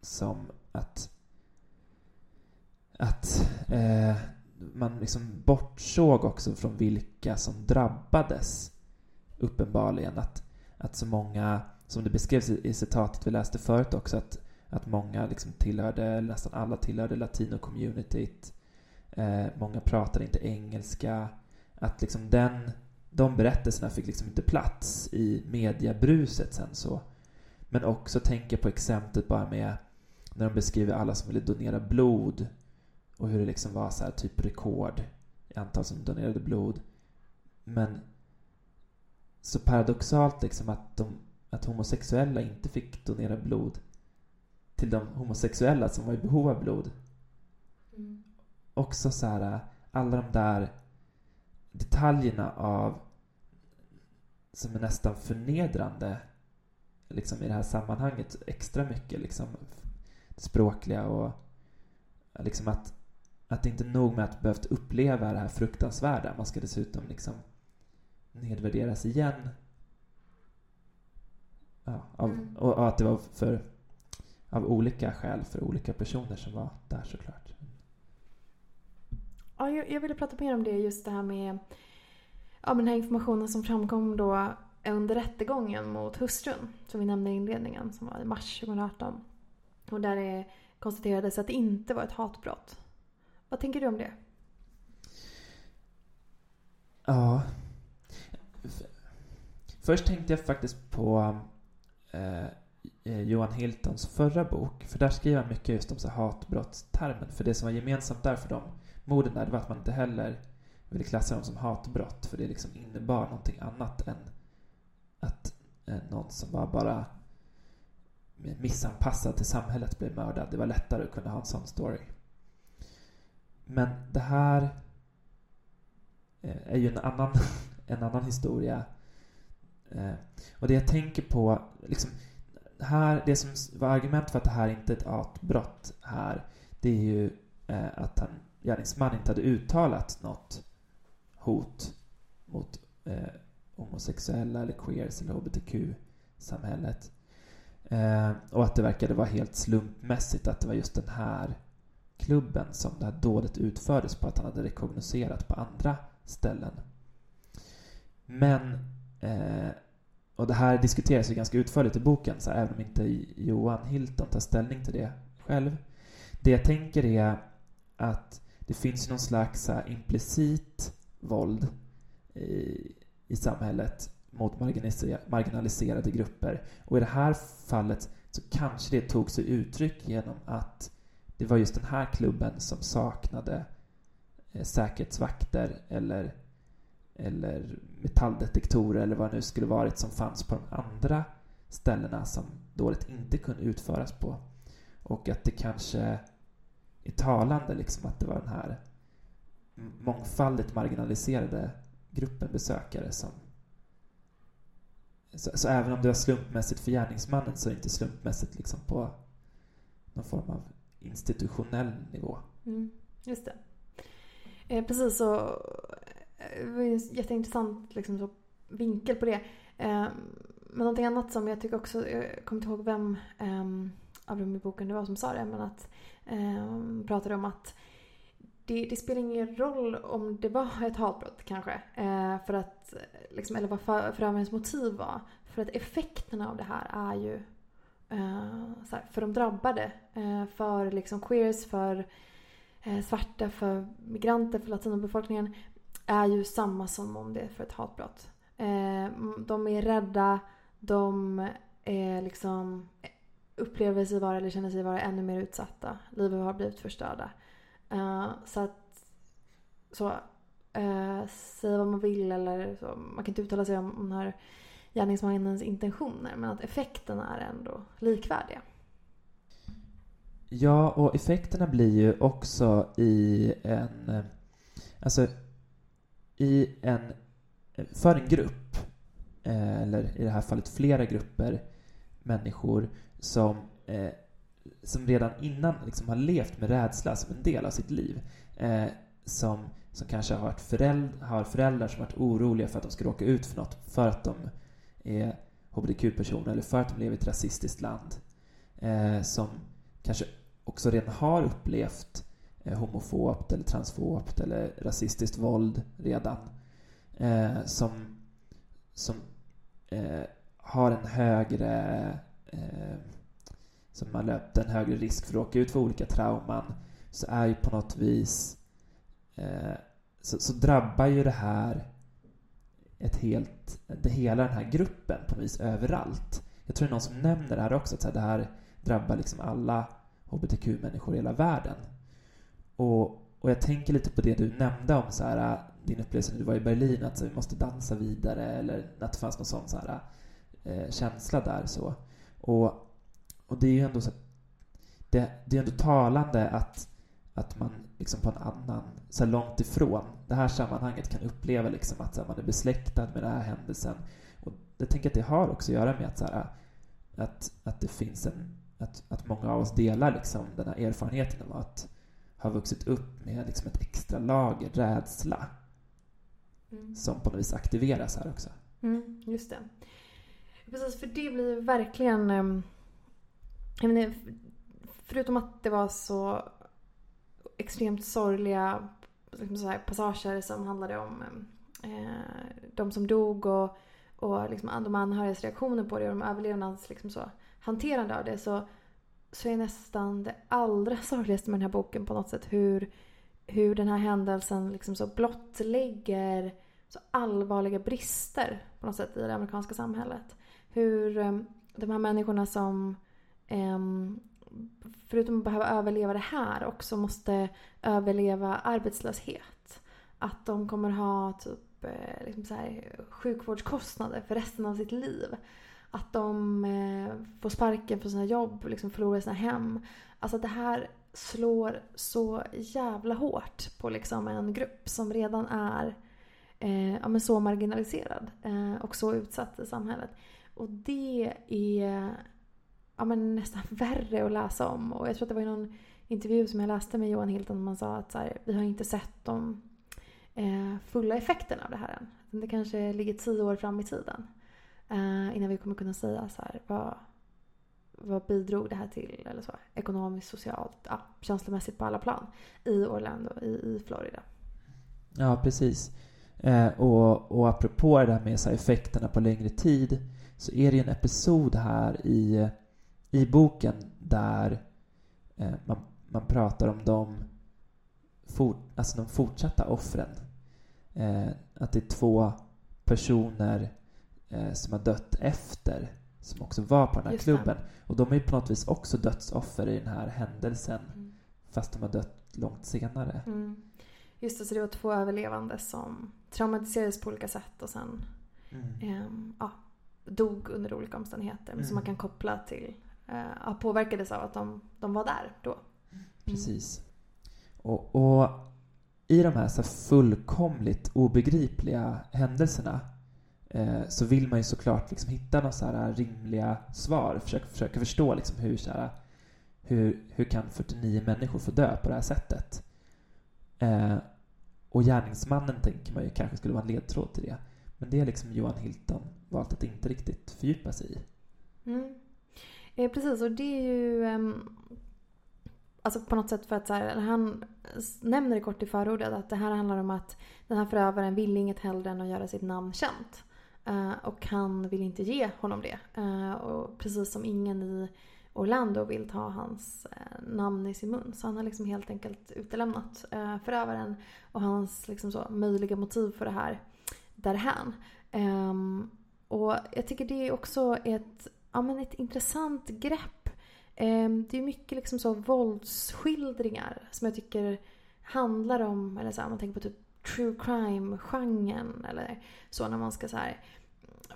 som att att eh, man liksom bortsåg också från vilka som drabbades. Uppenbarligen att, att så många, som det beskrevs i, i citatet vi läste förut också, att, att många liksom tillhörde, nästan alla tillhörde latino-communityt. Eh, många pratade inte engelska. Att liksom den, de berättelserna fick liksom inte plats i mediebruset sen så. Men också tänka på exemplet bara med när de beskriver alla som ville donera blod och hur det liksom var så här, typ rekord i antal som donerade blod. Men så paradoxalt liksom att, de, att homosexuella inte fick donera blod till de homosexuella som var i behov av blod. Mm. Också så här, alla de där detaljerna av som är nästan förnedrande liksom i det här sammanhanget extra mycket liksom språkliga och liksom att att det inte är nog med att behövt uppleva det här fruktansvärda. Man ska dessutom liksom nedvärderas igen. Ja, av, mm. och, och, att det var för, av olika skäl för olika personer som var där såklart. Ja, jag, jag ville prata mer om det, just det här med ja, den här informationen som framkom då under rättegången mot hustrun, som vi nämnde i inledningen, som var i mars 2018. Och där det konstaterades att det inte var ett hatbrott. Vad tänker du om det? Ja. Först tänkte jag faktiskt på eh, eh, Johan Hiltons förra bok. För där skriver han mycket just om så hatbrottstermen. För det som var gemensamt där för de morden där, det var att man inte heller ville klassa dem som hatbrott. För det liksom innebar någonting annat än att eh, någon som var bara missanpassad till samhället blev mördad. Det var lättare att kunna ha en sån story. Men det här eh, är ju en annan, en annan historia. Eh, och det jag tänker på, liksom, här, det som var argument för att det här inte är ett artbrott här, det är ju eh, att han, gärningsmannen inte hade uttalat något hot mot eh, homosexuella eller queers eller hbtq-samhället. Eh, och att det verkade vara helt slumpmässigt att det var just den här klubben som det här dådet utfördes på, att han hade rekognoserat på andra ställen. Men, eh, och det här diskuteras ju ganska utförligt i boken, så även om inte Johan Hilton tar ställning till det själv. Det jag tänker är att det finns någon slags implicit våld i, i samhället mot marginaliserade grupper. Och i det här fallet så kanske det tog sig uttryck genom att det var just den här klubben som saknade eh, säkerhetsvakter eller, eller metalldetektorer eller vad det nu skulle varit som fanns på de andra ställena som dåligt inte kunde utföras på. Och att det kanske är talande liksom att det var den här mångfaldigt marginaliserade gruppen besökare som så, så, även om det var slumpmässigt för gärningsmannen så är det inte slumpmässigt liksom på någon form av institutionell nivå. Mm, just det. Eh, precis så. Eh, det var en jätteintressant liksom, så, vinkel på det. Eh, men någonting annat som jag tycker också, jag kommer inte ihåg vem eh, av dem i boken det var som sa det, men att eh, pratade om att det, det, spelar ingen roll om det var ett hatbrott kanske. Eh, för att, liksom, eller vad för, förövarens motiv var. För att effekterna av det här är ju Eh, här, för de drabbade. Eh, för liksom queers, för eh, svarta, för migranter, för latinobefolkningen. Är ju samma som om det är för ett hatbrott. Eh, de är rädda, de är liksom upplever sig vara eller känner sig vara ännu mer utsatta. Livet har blivit förstörda. Uh, så att så, uh, säga vad man vill eller så. Man kan inte uttala sig om, om den här gärningsmannens intentioner men att effekterna är ändå likvärdiga. Ja, och effekterna blir ju också i en... Alltså, i en... För en grupp, eh, eller i det här fallet flera grupper människor som eh, som redan innan liksom har levt med rädsla som en del av sitt liv. Eh, som, som kanske har, varit föräldrar, har föräldrar som varit oroliga för att de ska råka ut för något för att de är hbtq-personer eller för att de lever i ett rasistiskt land. Eh, som kanske också redan har upplevt eh, homofobt eller transfobt eller rasistiskt våld redan. Eh, som som eh, har en högre eh, som har löpt en högre risk för att råka ut för olika trauman så är ju på något vis eh, så, så, drabbar ju det här ett helt, det hela den här gruppen på vis överallt. Jag tror det är någon som nämner det här också, att det här drabbar liksom alla hbtq-människor i hela världen. Och, och jag tänker lite på det du nämnde om så här, din upplevelse när du var i Berlin, att så, vi måste dansa vidare eller att det fanns någon sån så här, eh, känsla där. så. Och och det är ju ändå så det, det är ändå talande att, att man liksom på en annan, så långt ifrån det här sammanhanget kan uppleva liksom att här, man är besläktad med den här händelsen. Och jag tänker att det har också att göra med att, så här, att, att det finns en, att, att många av oss delar liksom den här erfarenheten av att ha vuxit upp med liksom ett extra lager rädsla mm. som på något vis aktiveras här också. Mm, just det. Precis, för det blir verkligen um jag menar, förutom att det var så extremt sorgliga liksom så här, passager som handlade om eh, de som dog och, och liksom de anhörigas reaktioner på det och de överlevnads liksom så, hanterande av det så, så är nästan det allra sorgligaste med den här boken på något sätt hur, hur den här händelsen liksom så blottlägger så allvarliga brister på något sätt i det amerikanska samhället. Hur eh, de här människorna som Ehm, förutom att behöva överleva det här också måste överleva arbetslöshet. Att de kommer ha typ eh, liksom så här, sjukvårdskostnader för resten av sitt liv. Att de eh, får sparken från sina jobb och liksom förlorar sina hem. Alltså det här slår så jävla hårt på liksom en grupp som redan är eh, ja, men så marginaliserad eh, och så utsatt i samhället. Och det är ja, men nästan värre att läsa om. Och jag tror att det var i någon intervju som jag läste med Johan Hilton man sa att så här, vi har inte sett de eh, fulla effekterna av det här än. Det kanske ligger tio år fram i tiden eh, innan vi kommer kunna säga så här, vad, vad bidrog det här till? Eller så, ekonomiskt, socialt, ja, känslomässigt på alla plan i Orlando, i, i Florida. Ja, precis. Eh, och, och apropå det här med så effekterna på längre tid så är det ju en episod här i, i boken där eh, man, man pratar om de, for, alltså de fortsatta offren. Eh, att det är två personer eh, som har dött efter som också var på den här Just klubben. Och de är ju på något vis också dödsoffer i den här händelsen Mm. fast de har dött långt senare. Mm. Just det, så det var två överlevande som traumatiserades på olika sätt och sen Mm. ehm, ja, dog under olika omständigheter. Men som Mm. man kan koppla till, eh, påverkades av att de, de var där då. Precis. Och, och i de här, så fullkomligt obegripliga händelserna eh, så vill man ju såklart liksom hitta några så här rimliga svar. Försöka, försöka förstå liksom hur, så här, hur, hur kan 49 människor få dö på det här sättet? Eh, och gärningsmannen tänker man ju kanske skulle vara en ledtråd till det. Men det är liksom Johan Hilton valt att inte riktigt fördjupa sig i. Mm. Eh, precis, och det är ju Eh, alltså på något sätt för att så här, han nämner det kort i förordet att det här handlar om att den här förövaren vill inget hellre än att göra sitt namn känt. Eh, och han vill inte ge honom det. Eh, och precis som ingen i Orlando vill ta hans eh, namn i sin mun. Så han har liksom helt enkelt utelämnat eh, förövaren och hans liksom så, möjliga motiv för det här därhän. Um, ehm, och jag tycker det är också ett, ja, men ett intressant grepp. Ehm, det är mycket liksom så våldsskildringar som jag tycker handlar om, eller så här, man tänker på typ true crime-genren eller så när man ska så här,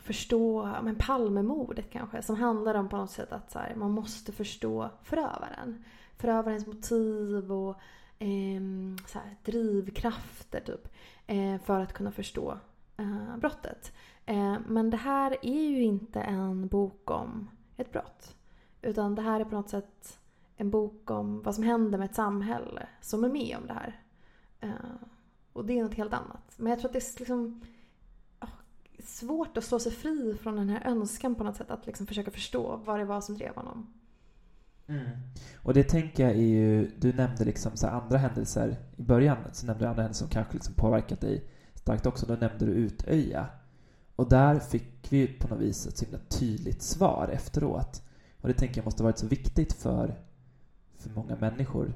förstå men Palmemordet kanske som handlar om på något sätt att så här, man måste förstå förövaren. Förövarens motiv och eh, så här, drivkrafter typ eh, för att kunna förstå eh, brottet. Eh, men det här är ju inte en bok om ett brott. Utan det här är på något sätt en bok om vad som händer med ett samhälle som är med om det här. Eh, och det är något helt annat. Men jag tror att det är liksom ah, svårt att slå sig fri från den här önskan på något sätt att liksom försöka förstå vad det var som drev honom. Mm. Och det tänker jag är ju, du nämnde liksom så andra händelser i början, så nämnde du andra händelser som kanske liksom påverkat dig starkt också. Då nämnde du Utöja. Och där fick vi på något vis ett så himla tydligt svar efteråt. Och det tänker jag måste ha varit så viktigt för, för många människor.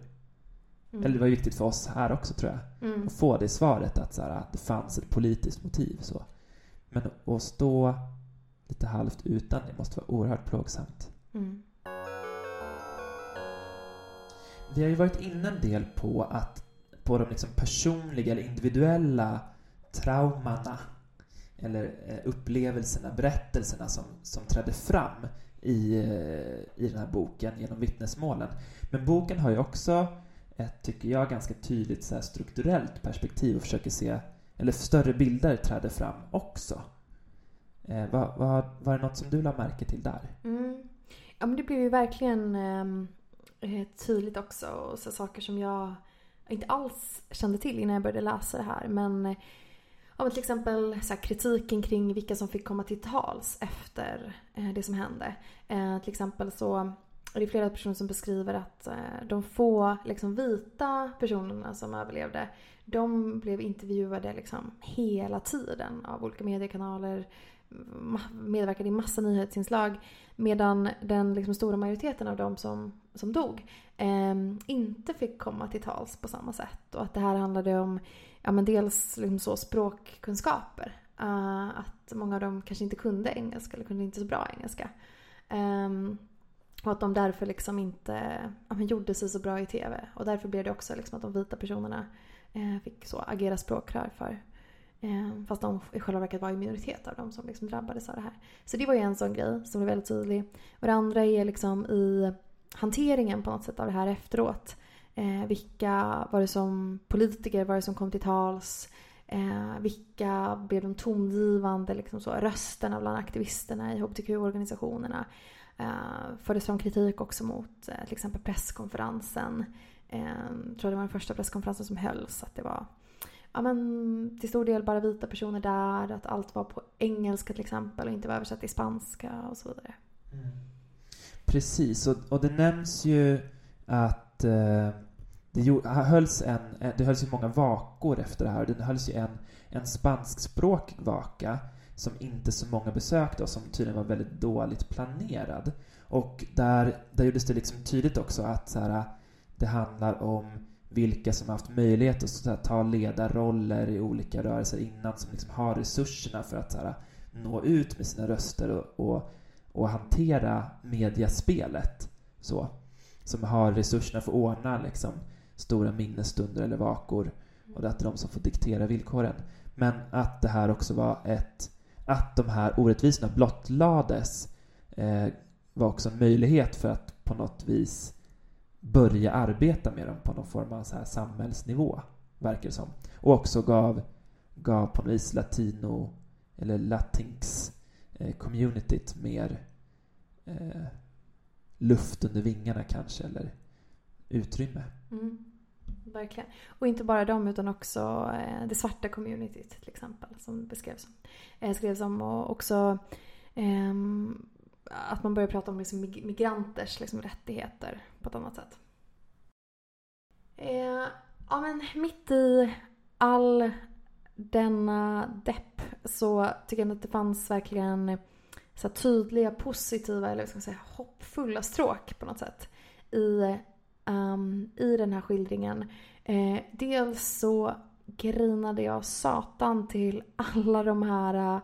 Mm. Eller det var viktigt för oss här också tror jag. Mm. Att få det svaret att, så här, att det fanns ett politiskt motiv. Så. Men att stå lite halvt utan det måste vara oerhört plågsamt. Mm. Vi har ju varit inne en del på att på de liksom personliga eller individuella traumana eller eh, upplevelserna, berättelserna som, som trädde fram i, eh, i den här boken genom vittnesmålen. Men boken har ju också ett, tycker jag, ganska tydligt så här strukturellt perspektiv och försöker se, eller större bilder träder fram också. Eh, var, var, var det något som du la märke till där? Mm. Ja men det blev ju verkligen ehm, eh, tydligt också. Och så saker som jag inte alls kände till innan jag började läsa det här. Men, eh, ja, men till exempel så här, kritiken kring vilka som fick komma till tals efter eh, det som hände. Eh, till exempel så är det flera personer som beskriver att eh, de få liksom, vita personerna som överlevde de blev intervjuade liksom, hela tiden av olika mediekanaler medverkade i massa nyhetsinslag medan den liksom stora majoriteten av de som, som dog eh, inte fick komma till tals på samma sätt. Och att det här handlade om ja, men dels liksom så språkkunskaper. Uh, att många av dem kanske inte kunde engelska eller kunde inte så bra engelska. Um, och att de därför liksom inte ja, men gjorde sig så bra i TV. Och därför blev det också liksom att de vita personerna uh, fick så agera språkrör för eh, fast de i själva verket var i minoritet av de som liksom drabbades av det här. Så det var ju en sån grej som blev väldigt tydlig. Och det andra är liksom i hanteringen på något sätt av det här efteråt. Eh, vilka var det som politiker var det som kom till tals? Eh, vilka blev de tongivande liksom så, rösterna bland aktivisterna i hbtq-organisationerna? Eh, fördes fram kritik också mot eh, till exempel presskonferensen. Eh, jag tror det var den första presskonferensen som hölls. Att det var ja, men, till stor del bara vita personer där. Att allt var på engelska till exempel och inte var översatt till spanska och så vidare. Mm. Precis, och, och det nämns ju att eh, det, hölls en, eh, det hölls ju många vakor efter det här. Det hölls ju en, en spanskspråkig vaka som inte så många besökte och som tydligen var väldigt dåligt planerad. Och där, där gjordes det liksom tydligt också att så här, det handlar om vilka som haft möjlighet att så här, ta ledarroller i olika rörelser innan, som liksom har resurserna för att så här, nå ut med sina röster och, och, och hantera mediaspelet. Så. Som har resurserna för att ordna liksom, stora minnesstunder eller vakor och att det är de som får diktera villkoren. Men att det här också var ett... Att de här orättvisorna blottlades eh, var också en möjlighet för att på något vis börja arbeta med dem på någon form av så här samhällsnivå, verkar det som. Och också gav, gav på något vis latino eller latinx eh, communityt mer eh, luft under vingarna kanske, eller utrymme. Mm. Verkligen. Och inte bara dem utan också eh, det svarta communityt till exempel som beskrevs eh, skrevs om och också eh, att man börjar prata om liksom migranters liksom, rättigheter på ett annat sätt. Eh, ja men mitt i all denna depp så tycker jag att det fanns verkligen så tydliga positiva eller ska man säga, hoppfulla stråk på något sätt i um, i den här skildringen. Eh, dels så grinade jag satan till alla de här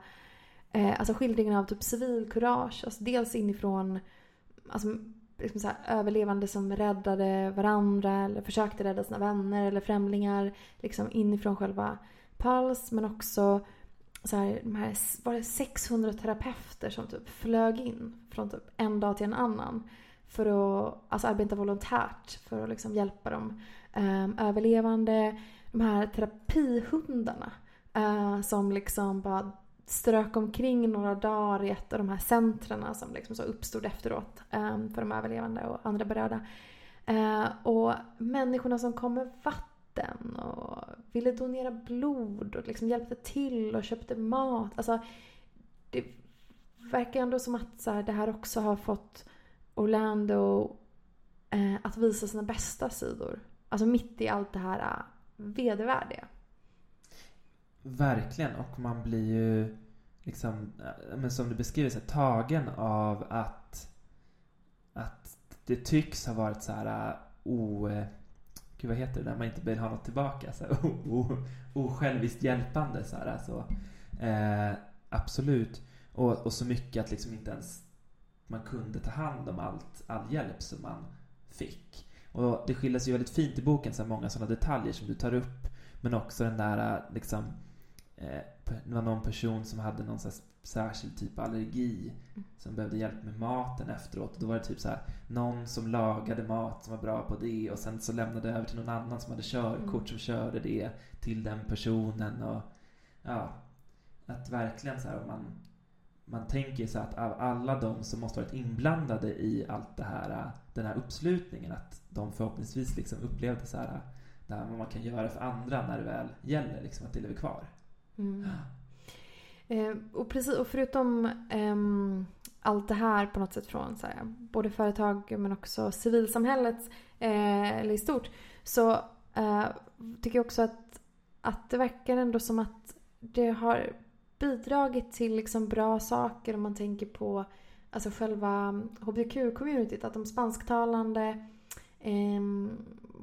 eh, alltså skildringarna av typ civilkurage. Alltså dels inifrån alltså, liksom så här, överlevande som räddade varandra eller försökte rädda sina vänner eller främlingar. Liksom inifrån själva Pulse men också så här, de här, var det 600 terapeuter som typ flög in från typ en dag till en annan för att alltså, arbeta volontärt för att liksom hjälpa de um, överlevande. De här terapihundarna uh, som liksom bara strök omkring några dagar i ett av de här centren som liksom så uppstod efteråt um, för de överlevande och andra berörda. Uh, och människorna som kom med vatten och ville donera blod och liksom hjälpte till och köpte mat. Alltså, det verkar ändå som att så här, det här också har fått Orlando eh, att visa sina bästa sidor. Alltså mitt i allt det här eh, vedervärdiga. Verkligen, och man blir ju liksom, eh, men som du beskriver, så här, tagen av att, att det tycks ha varit så här eh, o... Gud, vad heter det där, man inte vill ha något tillbaka? Så här, osjälviskt hjälpande. Så här, alltså. eh, absolut. Och, och så mycket att liksom inte ens man kunde ta hand om allt, all hjälp som man fick. Och det skildras ju väldigt fint i boken, så många sådana detaljer som du tar upp. Men också den där liksom, det var någon person som hade någon så särskild typ av allergi som behövde hjälp med maten efteråt. Och då var det typ så här, någon som lagade mat som var bra på det och sen så lämnade över till någon annan som hade körkort mm. som körde det till den personen. Och ja, att verkligen så här, man man tänker sig att av alla de som måste varit inblandade i allt det här, den här uppslutningen, att de förhoppningsvis liksom upplevde så här, det här vad man kan göra för andra när det väl gäller, liksom att det lever kvar. Mm. Eh, och, precis, och förutom eh, allt det här på något sätt från så här, både företag men också civilsamhället eh, eller i stort så eh, tycker jag också att, att det verkar ändå som att det har bidragit till liksom bra saker om man tänker på alltså själva hbtq-communityt. Att de spansktalande eh,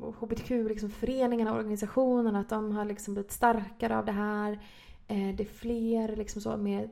hbtq-föreningarna liksom och organisationerna att de har liksom blivit starkare av det här. Eh, det är fler liksom så med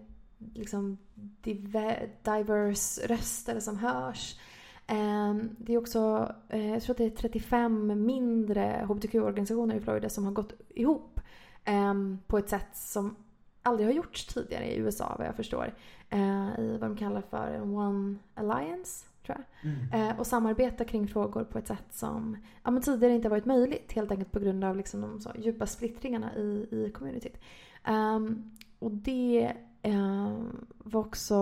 liksom diverse röster som hörs. Eh, det är också, eh, jag tror att det är 35 mindre hbtq-organisationer i Florida som har gått ihop ehm, på ett sätt som aldrig har gjorts tidigare i USA vad jag förstår. Eh, I vad de kallar för en One Alliance, tror jag. Mm. Eh, och samarbeta kring frågor på ett sätt som ja, men tidigare inte varit möjligt. Helt enkelt på grund av liksom de så djupa splittringarna i, i communityt. Um, och det eh, var också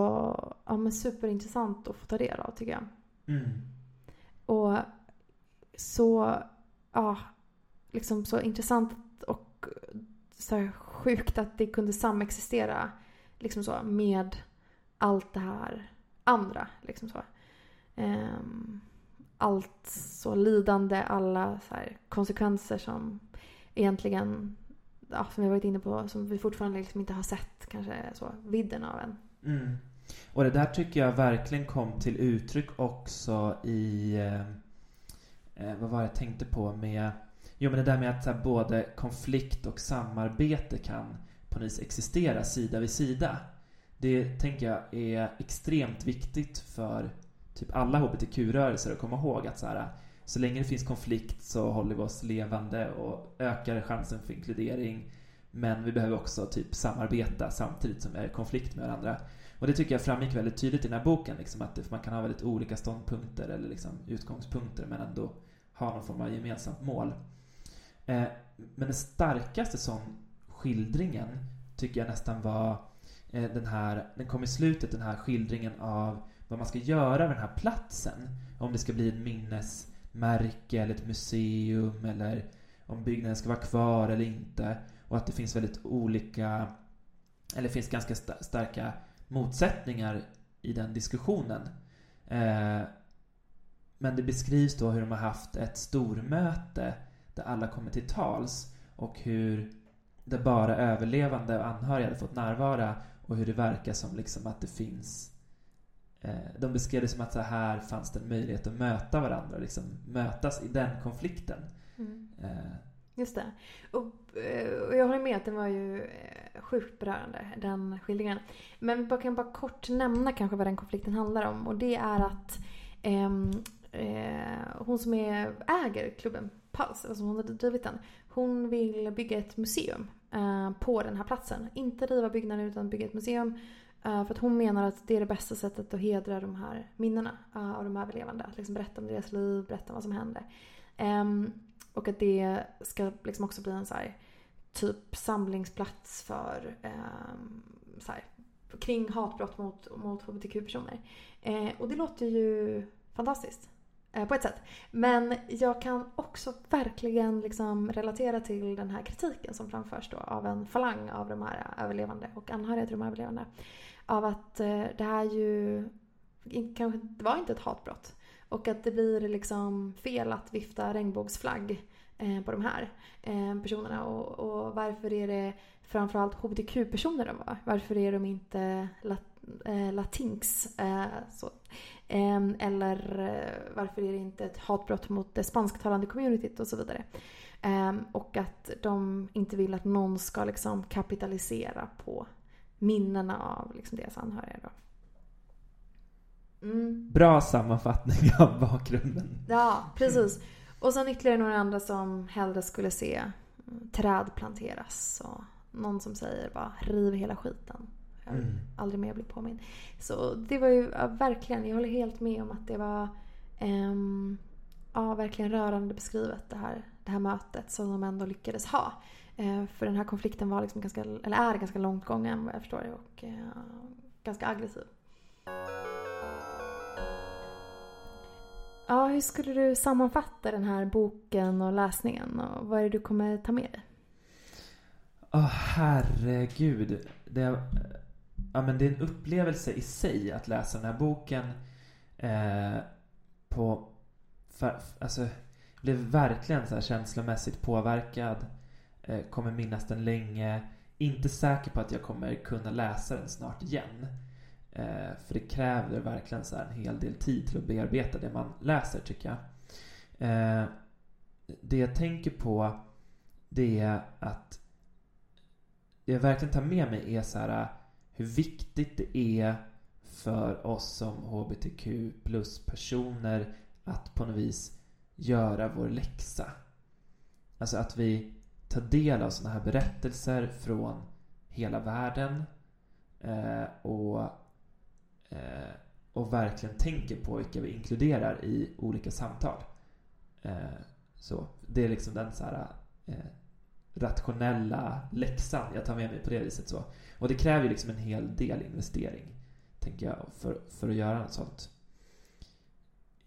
ja, men superintressant att få ta del av tycker jag. Mm. Och så, ja, liksom så intressant och så sjukt att det kunde samexistera liksom så, med allt det här andra. Liksom så. Ehm, allt så lidande, alla så här, konsekvenser som egentligen, ja, som vi varit inne på, som vi fortfarande liksom inte har sett kanske så vidden av än. Mm. Och det där tycker jag verkligen kom till uttryck också i, eh, eh vad var det jag tänkte på med, jo men det där med att här, både konflikt och samarbete kan på något vis existera sida vid sida. Det tänker jag är extremt viktigt för typ alla hbtq-rörelser att komma ihåg att så, här, så länge det finns konflikt så håller vi oss levande och ökar chansen för inkludering. Men vi behöver också typ samarbeta samtidigt som vi är i konflikt med varandra. Och det tycker jag framgick väldigt tydligt i den här boken, liksom, att man kan ha väldigt olika ståndpunkter eller liksom, utgångspunkter men ändå ha någon form av gemensamt mål. Eh, men den starkaste sån skildringen tycker jag nästan var eh, den här, den kom i slutet, den här skildringen av vad man ska göra med den här platsen. Om det ska bli ett minnesmärke eller ett museum eller om byggnaden ska vara kvar eller inte. Och att det finns väldigt olika, eller finns ganska st starka motsättningar i den diskussionen. Eh, men det beskrivs då hur de har haft ett stormöte där alla kommer till tals och hur där bara överlevande och anhöriga hade fått närvara och hur det verkar som liksom att det finns de beskrev det som att så här fanns det en möjlighet att möta varandra, liksom mötas i den konflikten. Mm. Eh. Just det. Och, eh, och, jag håller med att den var ju eh, sjukt berörande, den skildringen. Men vi kan bara kort nämna kanske vad den konflikten handlar om. Och det är att ehm, eh, hon som är, äger klubben Pulse, alltså hon har drivit den. Hon vill bygga ett museum eh, på den här platsen. Inte riva byggnaden utan bygga ett museum. Eh, för att hon menar att det är det bästa sättet att hedra de här minnena eh, av de överlevande. Att liksom berätta om deras liv, berätta om vad som hände. Ehm, och att det ska liksom också bli en så här, typ samlingsplats för ehm, så här, kring hatbrott mot, mot hbtq-personer. Eh, och det låter ju fantastiskt. På ett sätt. Men jag kan också verkligen liksom relatera till den här kritiken som framförs då av en falang av de här överlevande och anhöriga till de överlevande. Av att eh, det här ju kanske det var inte ett hatbrott. Och att det blir liksom fel att vifta regnbågsflagg eh, på de här eh, personerna. Och, och varför är det framförallt hbtq-personer de var? Varför är de inte lat, latinx? så. Ehm, eller varför är det inte ett hatbrott mot det spansktalande communityt och så vidare. Ehm, och att de inte vill att någon ska liksom kapitalisera på minnena av liksom deras anhöriga. Då. Mm. Bra sammanfattning av bakgrunden. Ja, precis. Och sen ytterligare några andra som hellre skulle se mm, träd planteras. Och någon som säger bara riv hela skiten. Jag vill mm. aldrig mer bli påmind. Så det var ju ja, verkligen, jag håller helt med om att det var um, ja, verkligen rörande beskrivet det här, det här mötet som de ändå lyckades ha. Eh, för den här konflikten var liksom ganska, eller är ganska långt gången vad jag förstår det och eh, ganska aggressiv. Ja, hur skulle du sammanfatta den här boken och läsningen och vad är det du kommer ta med dig? Åh oh, herregud. Det, ja, men det är en upplevelse i sig att läsa den här boken. Eh, på, för, alltså, blev verkligen så här känslomässigt påverkad. Eh, kommer minnas den länge. Inte säker på att jag kommer kunna läsa den snart igen. Eh, för det kräver verkligen så en hel del tid till att bearbeta det man läser tycker jag. Eh, det jag tänker på det är att det jag verkligen tar med mig är så här hur viktigt det är för oss som hbtq plus personer att på något vis göra vår läxa. Alltså att vi ta del av sådana här berättelser från hela världen eh, och, eh, och verkligen tänker på vilka vi inkluderar i olika samtal. Eh, så Det är liksom den så här, eh, rationella läxan jag tar med mig på det viset. Så. Och det kräver ju liksom en hel del investering, tänker jag, för, för att göra något sånt.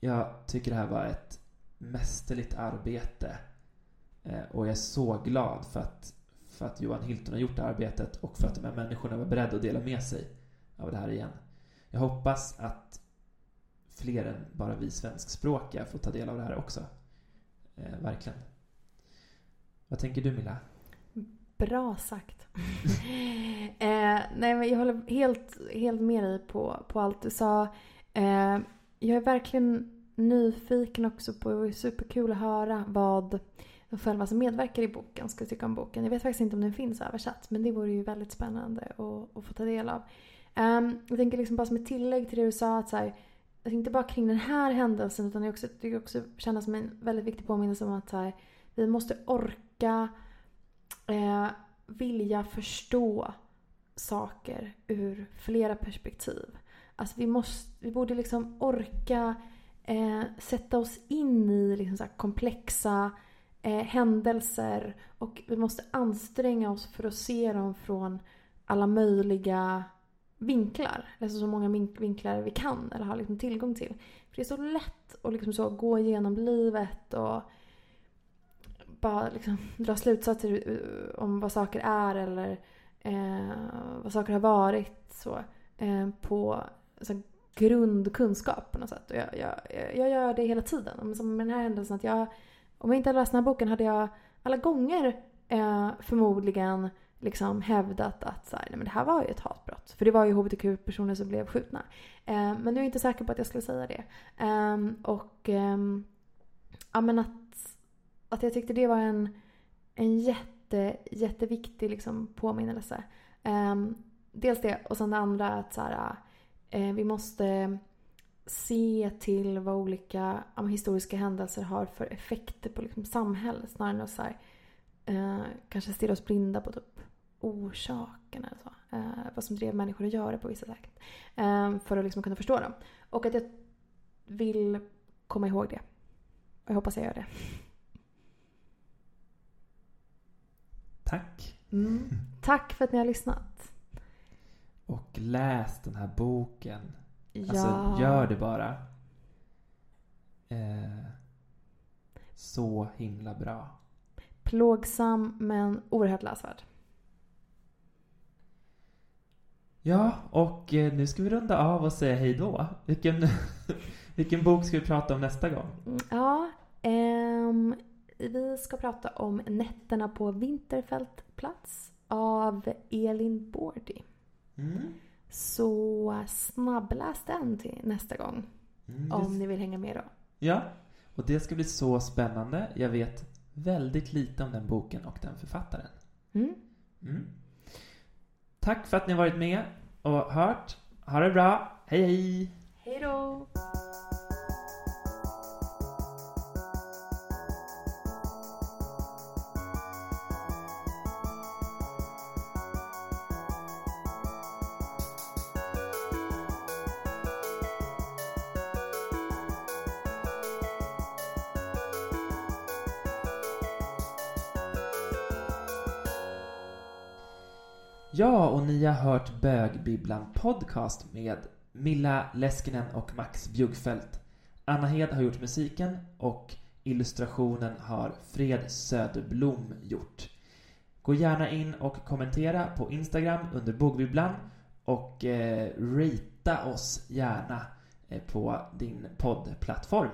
Jag tycker det här var ett mästerligt arbete Eh, och jag är så glad för att, för att Johan Hilton har gjort det här arbetet och för att de här människorna var beredda att dela med sig av det här igen. Jag hoppas att fler än bara vi svenskspråkiga får ta del av det här också. Eh, verkligen. Vad tänker du Milla? Bra sagt. eh, nej, men jag håller helt, helt med dig på, på allt du sa. Eh, jag är verkligen nyfiken också på, det var superkul att höra vad de själva som medverkar i boken ska tycka om boken. Jag vet faktiskt inte om den finns översatt men det vore ju väldigt spännande att, att få ta del av. Um, jag tänker liksom bara som ett tillägg till det du sa att så här, alltså inte bara kring den här händelsen utan det också, det också kännas som en väldigt viktig påminnelse om att så här, vi måste orka eh, vilja förstå saker ur flera perspektiv. Alltså vi, måste, vi borde liksom orka eh, sätta oss in i liksom så komplexa eh, händelser och vi måste anstränga oss för att se dem från alla möjliga vinklar. Alltså så många vinklar vi kan eller har liksom tillgång till. För det är så lätt att liksom så gå igenom livet och bara liksom dra slutsatser eh, om vad saker är eller eh, vad saker har varit så, eh, på så grundkunskap på något sätt. Och jag, jag, jag gör det hela tiden. Som med den här händelsen att jag, om jag inte hade läst den här boken hade jag alla gånger eh, förmodligen liksom hävdat att så här, nej, men det här var ju ett hatbrott. För det var ju hbtq-personer som blev skjutna. Eh, men nu är jag inte säker på att jag skulle säga det. Eh, och eh, ja, men att, att jag tyckte det var en, en jätte, jätteviktig liksom, påminnelse. Ehm, dels det och sen det andra att så här, eh, vi måste se till vad olika ja, historiska händelser har för effekter på liksom, samhället snarare än att så här, eh, kanske stirra oss blinda på typ orsakerna. Eller så. Eh, vad som drev människor att göra på vissa sätt. Eh, för att liksom kunna förstå dem. Och att jag vill komma ihåg det. Och jag hoppas jag gör det. Tack. Mm. Tack för att ni har lyssnat. Och läs den här boken. Ja. Alltså, gör det bara. Eh, så himla bra. Plågsam men oerhört läsvärd. Ja, och eh, nu ska vi runda av och säga hej då. Vilken, vilken bok ska vi prata om nästa gång? Mm, Ja, ehm, vi ska prata om Nätterna på Vinterfältplats av Elin Bordi. Mm. Så snabbläs den till nästa gång Mm, om ni vill hänga med då. Ja, och det ska bli så spännande. Jag vet väldigt lite om den boken och den författaren. Mm. Mm. Tack för att ni har varit med och hört. Ha det bra. Hej hej! Hej då! Ja, och ni har hört Bögbibblan Podcast med Milla Leskinen och Max Bjuggfeldt. Anna Hed har gjort musiken och illustrationen har Fred Söderblom gjort. Gå gärna in och kommentera på Instagram under Bogbibblan och eh, rita oss gärna eh, på din poddplattform.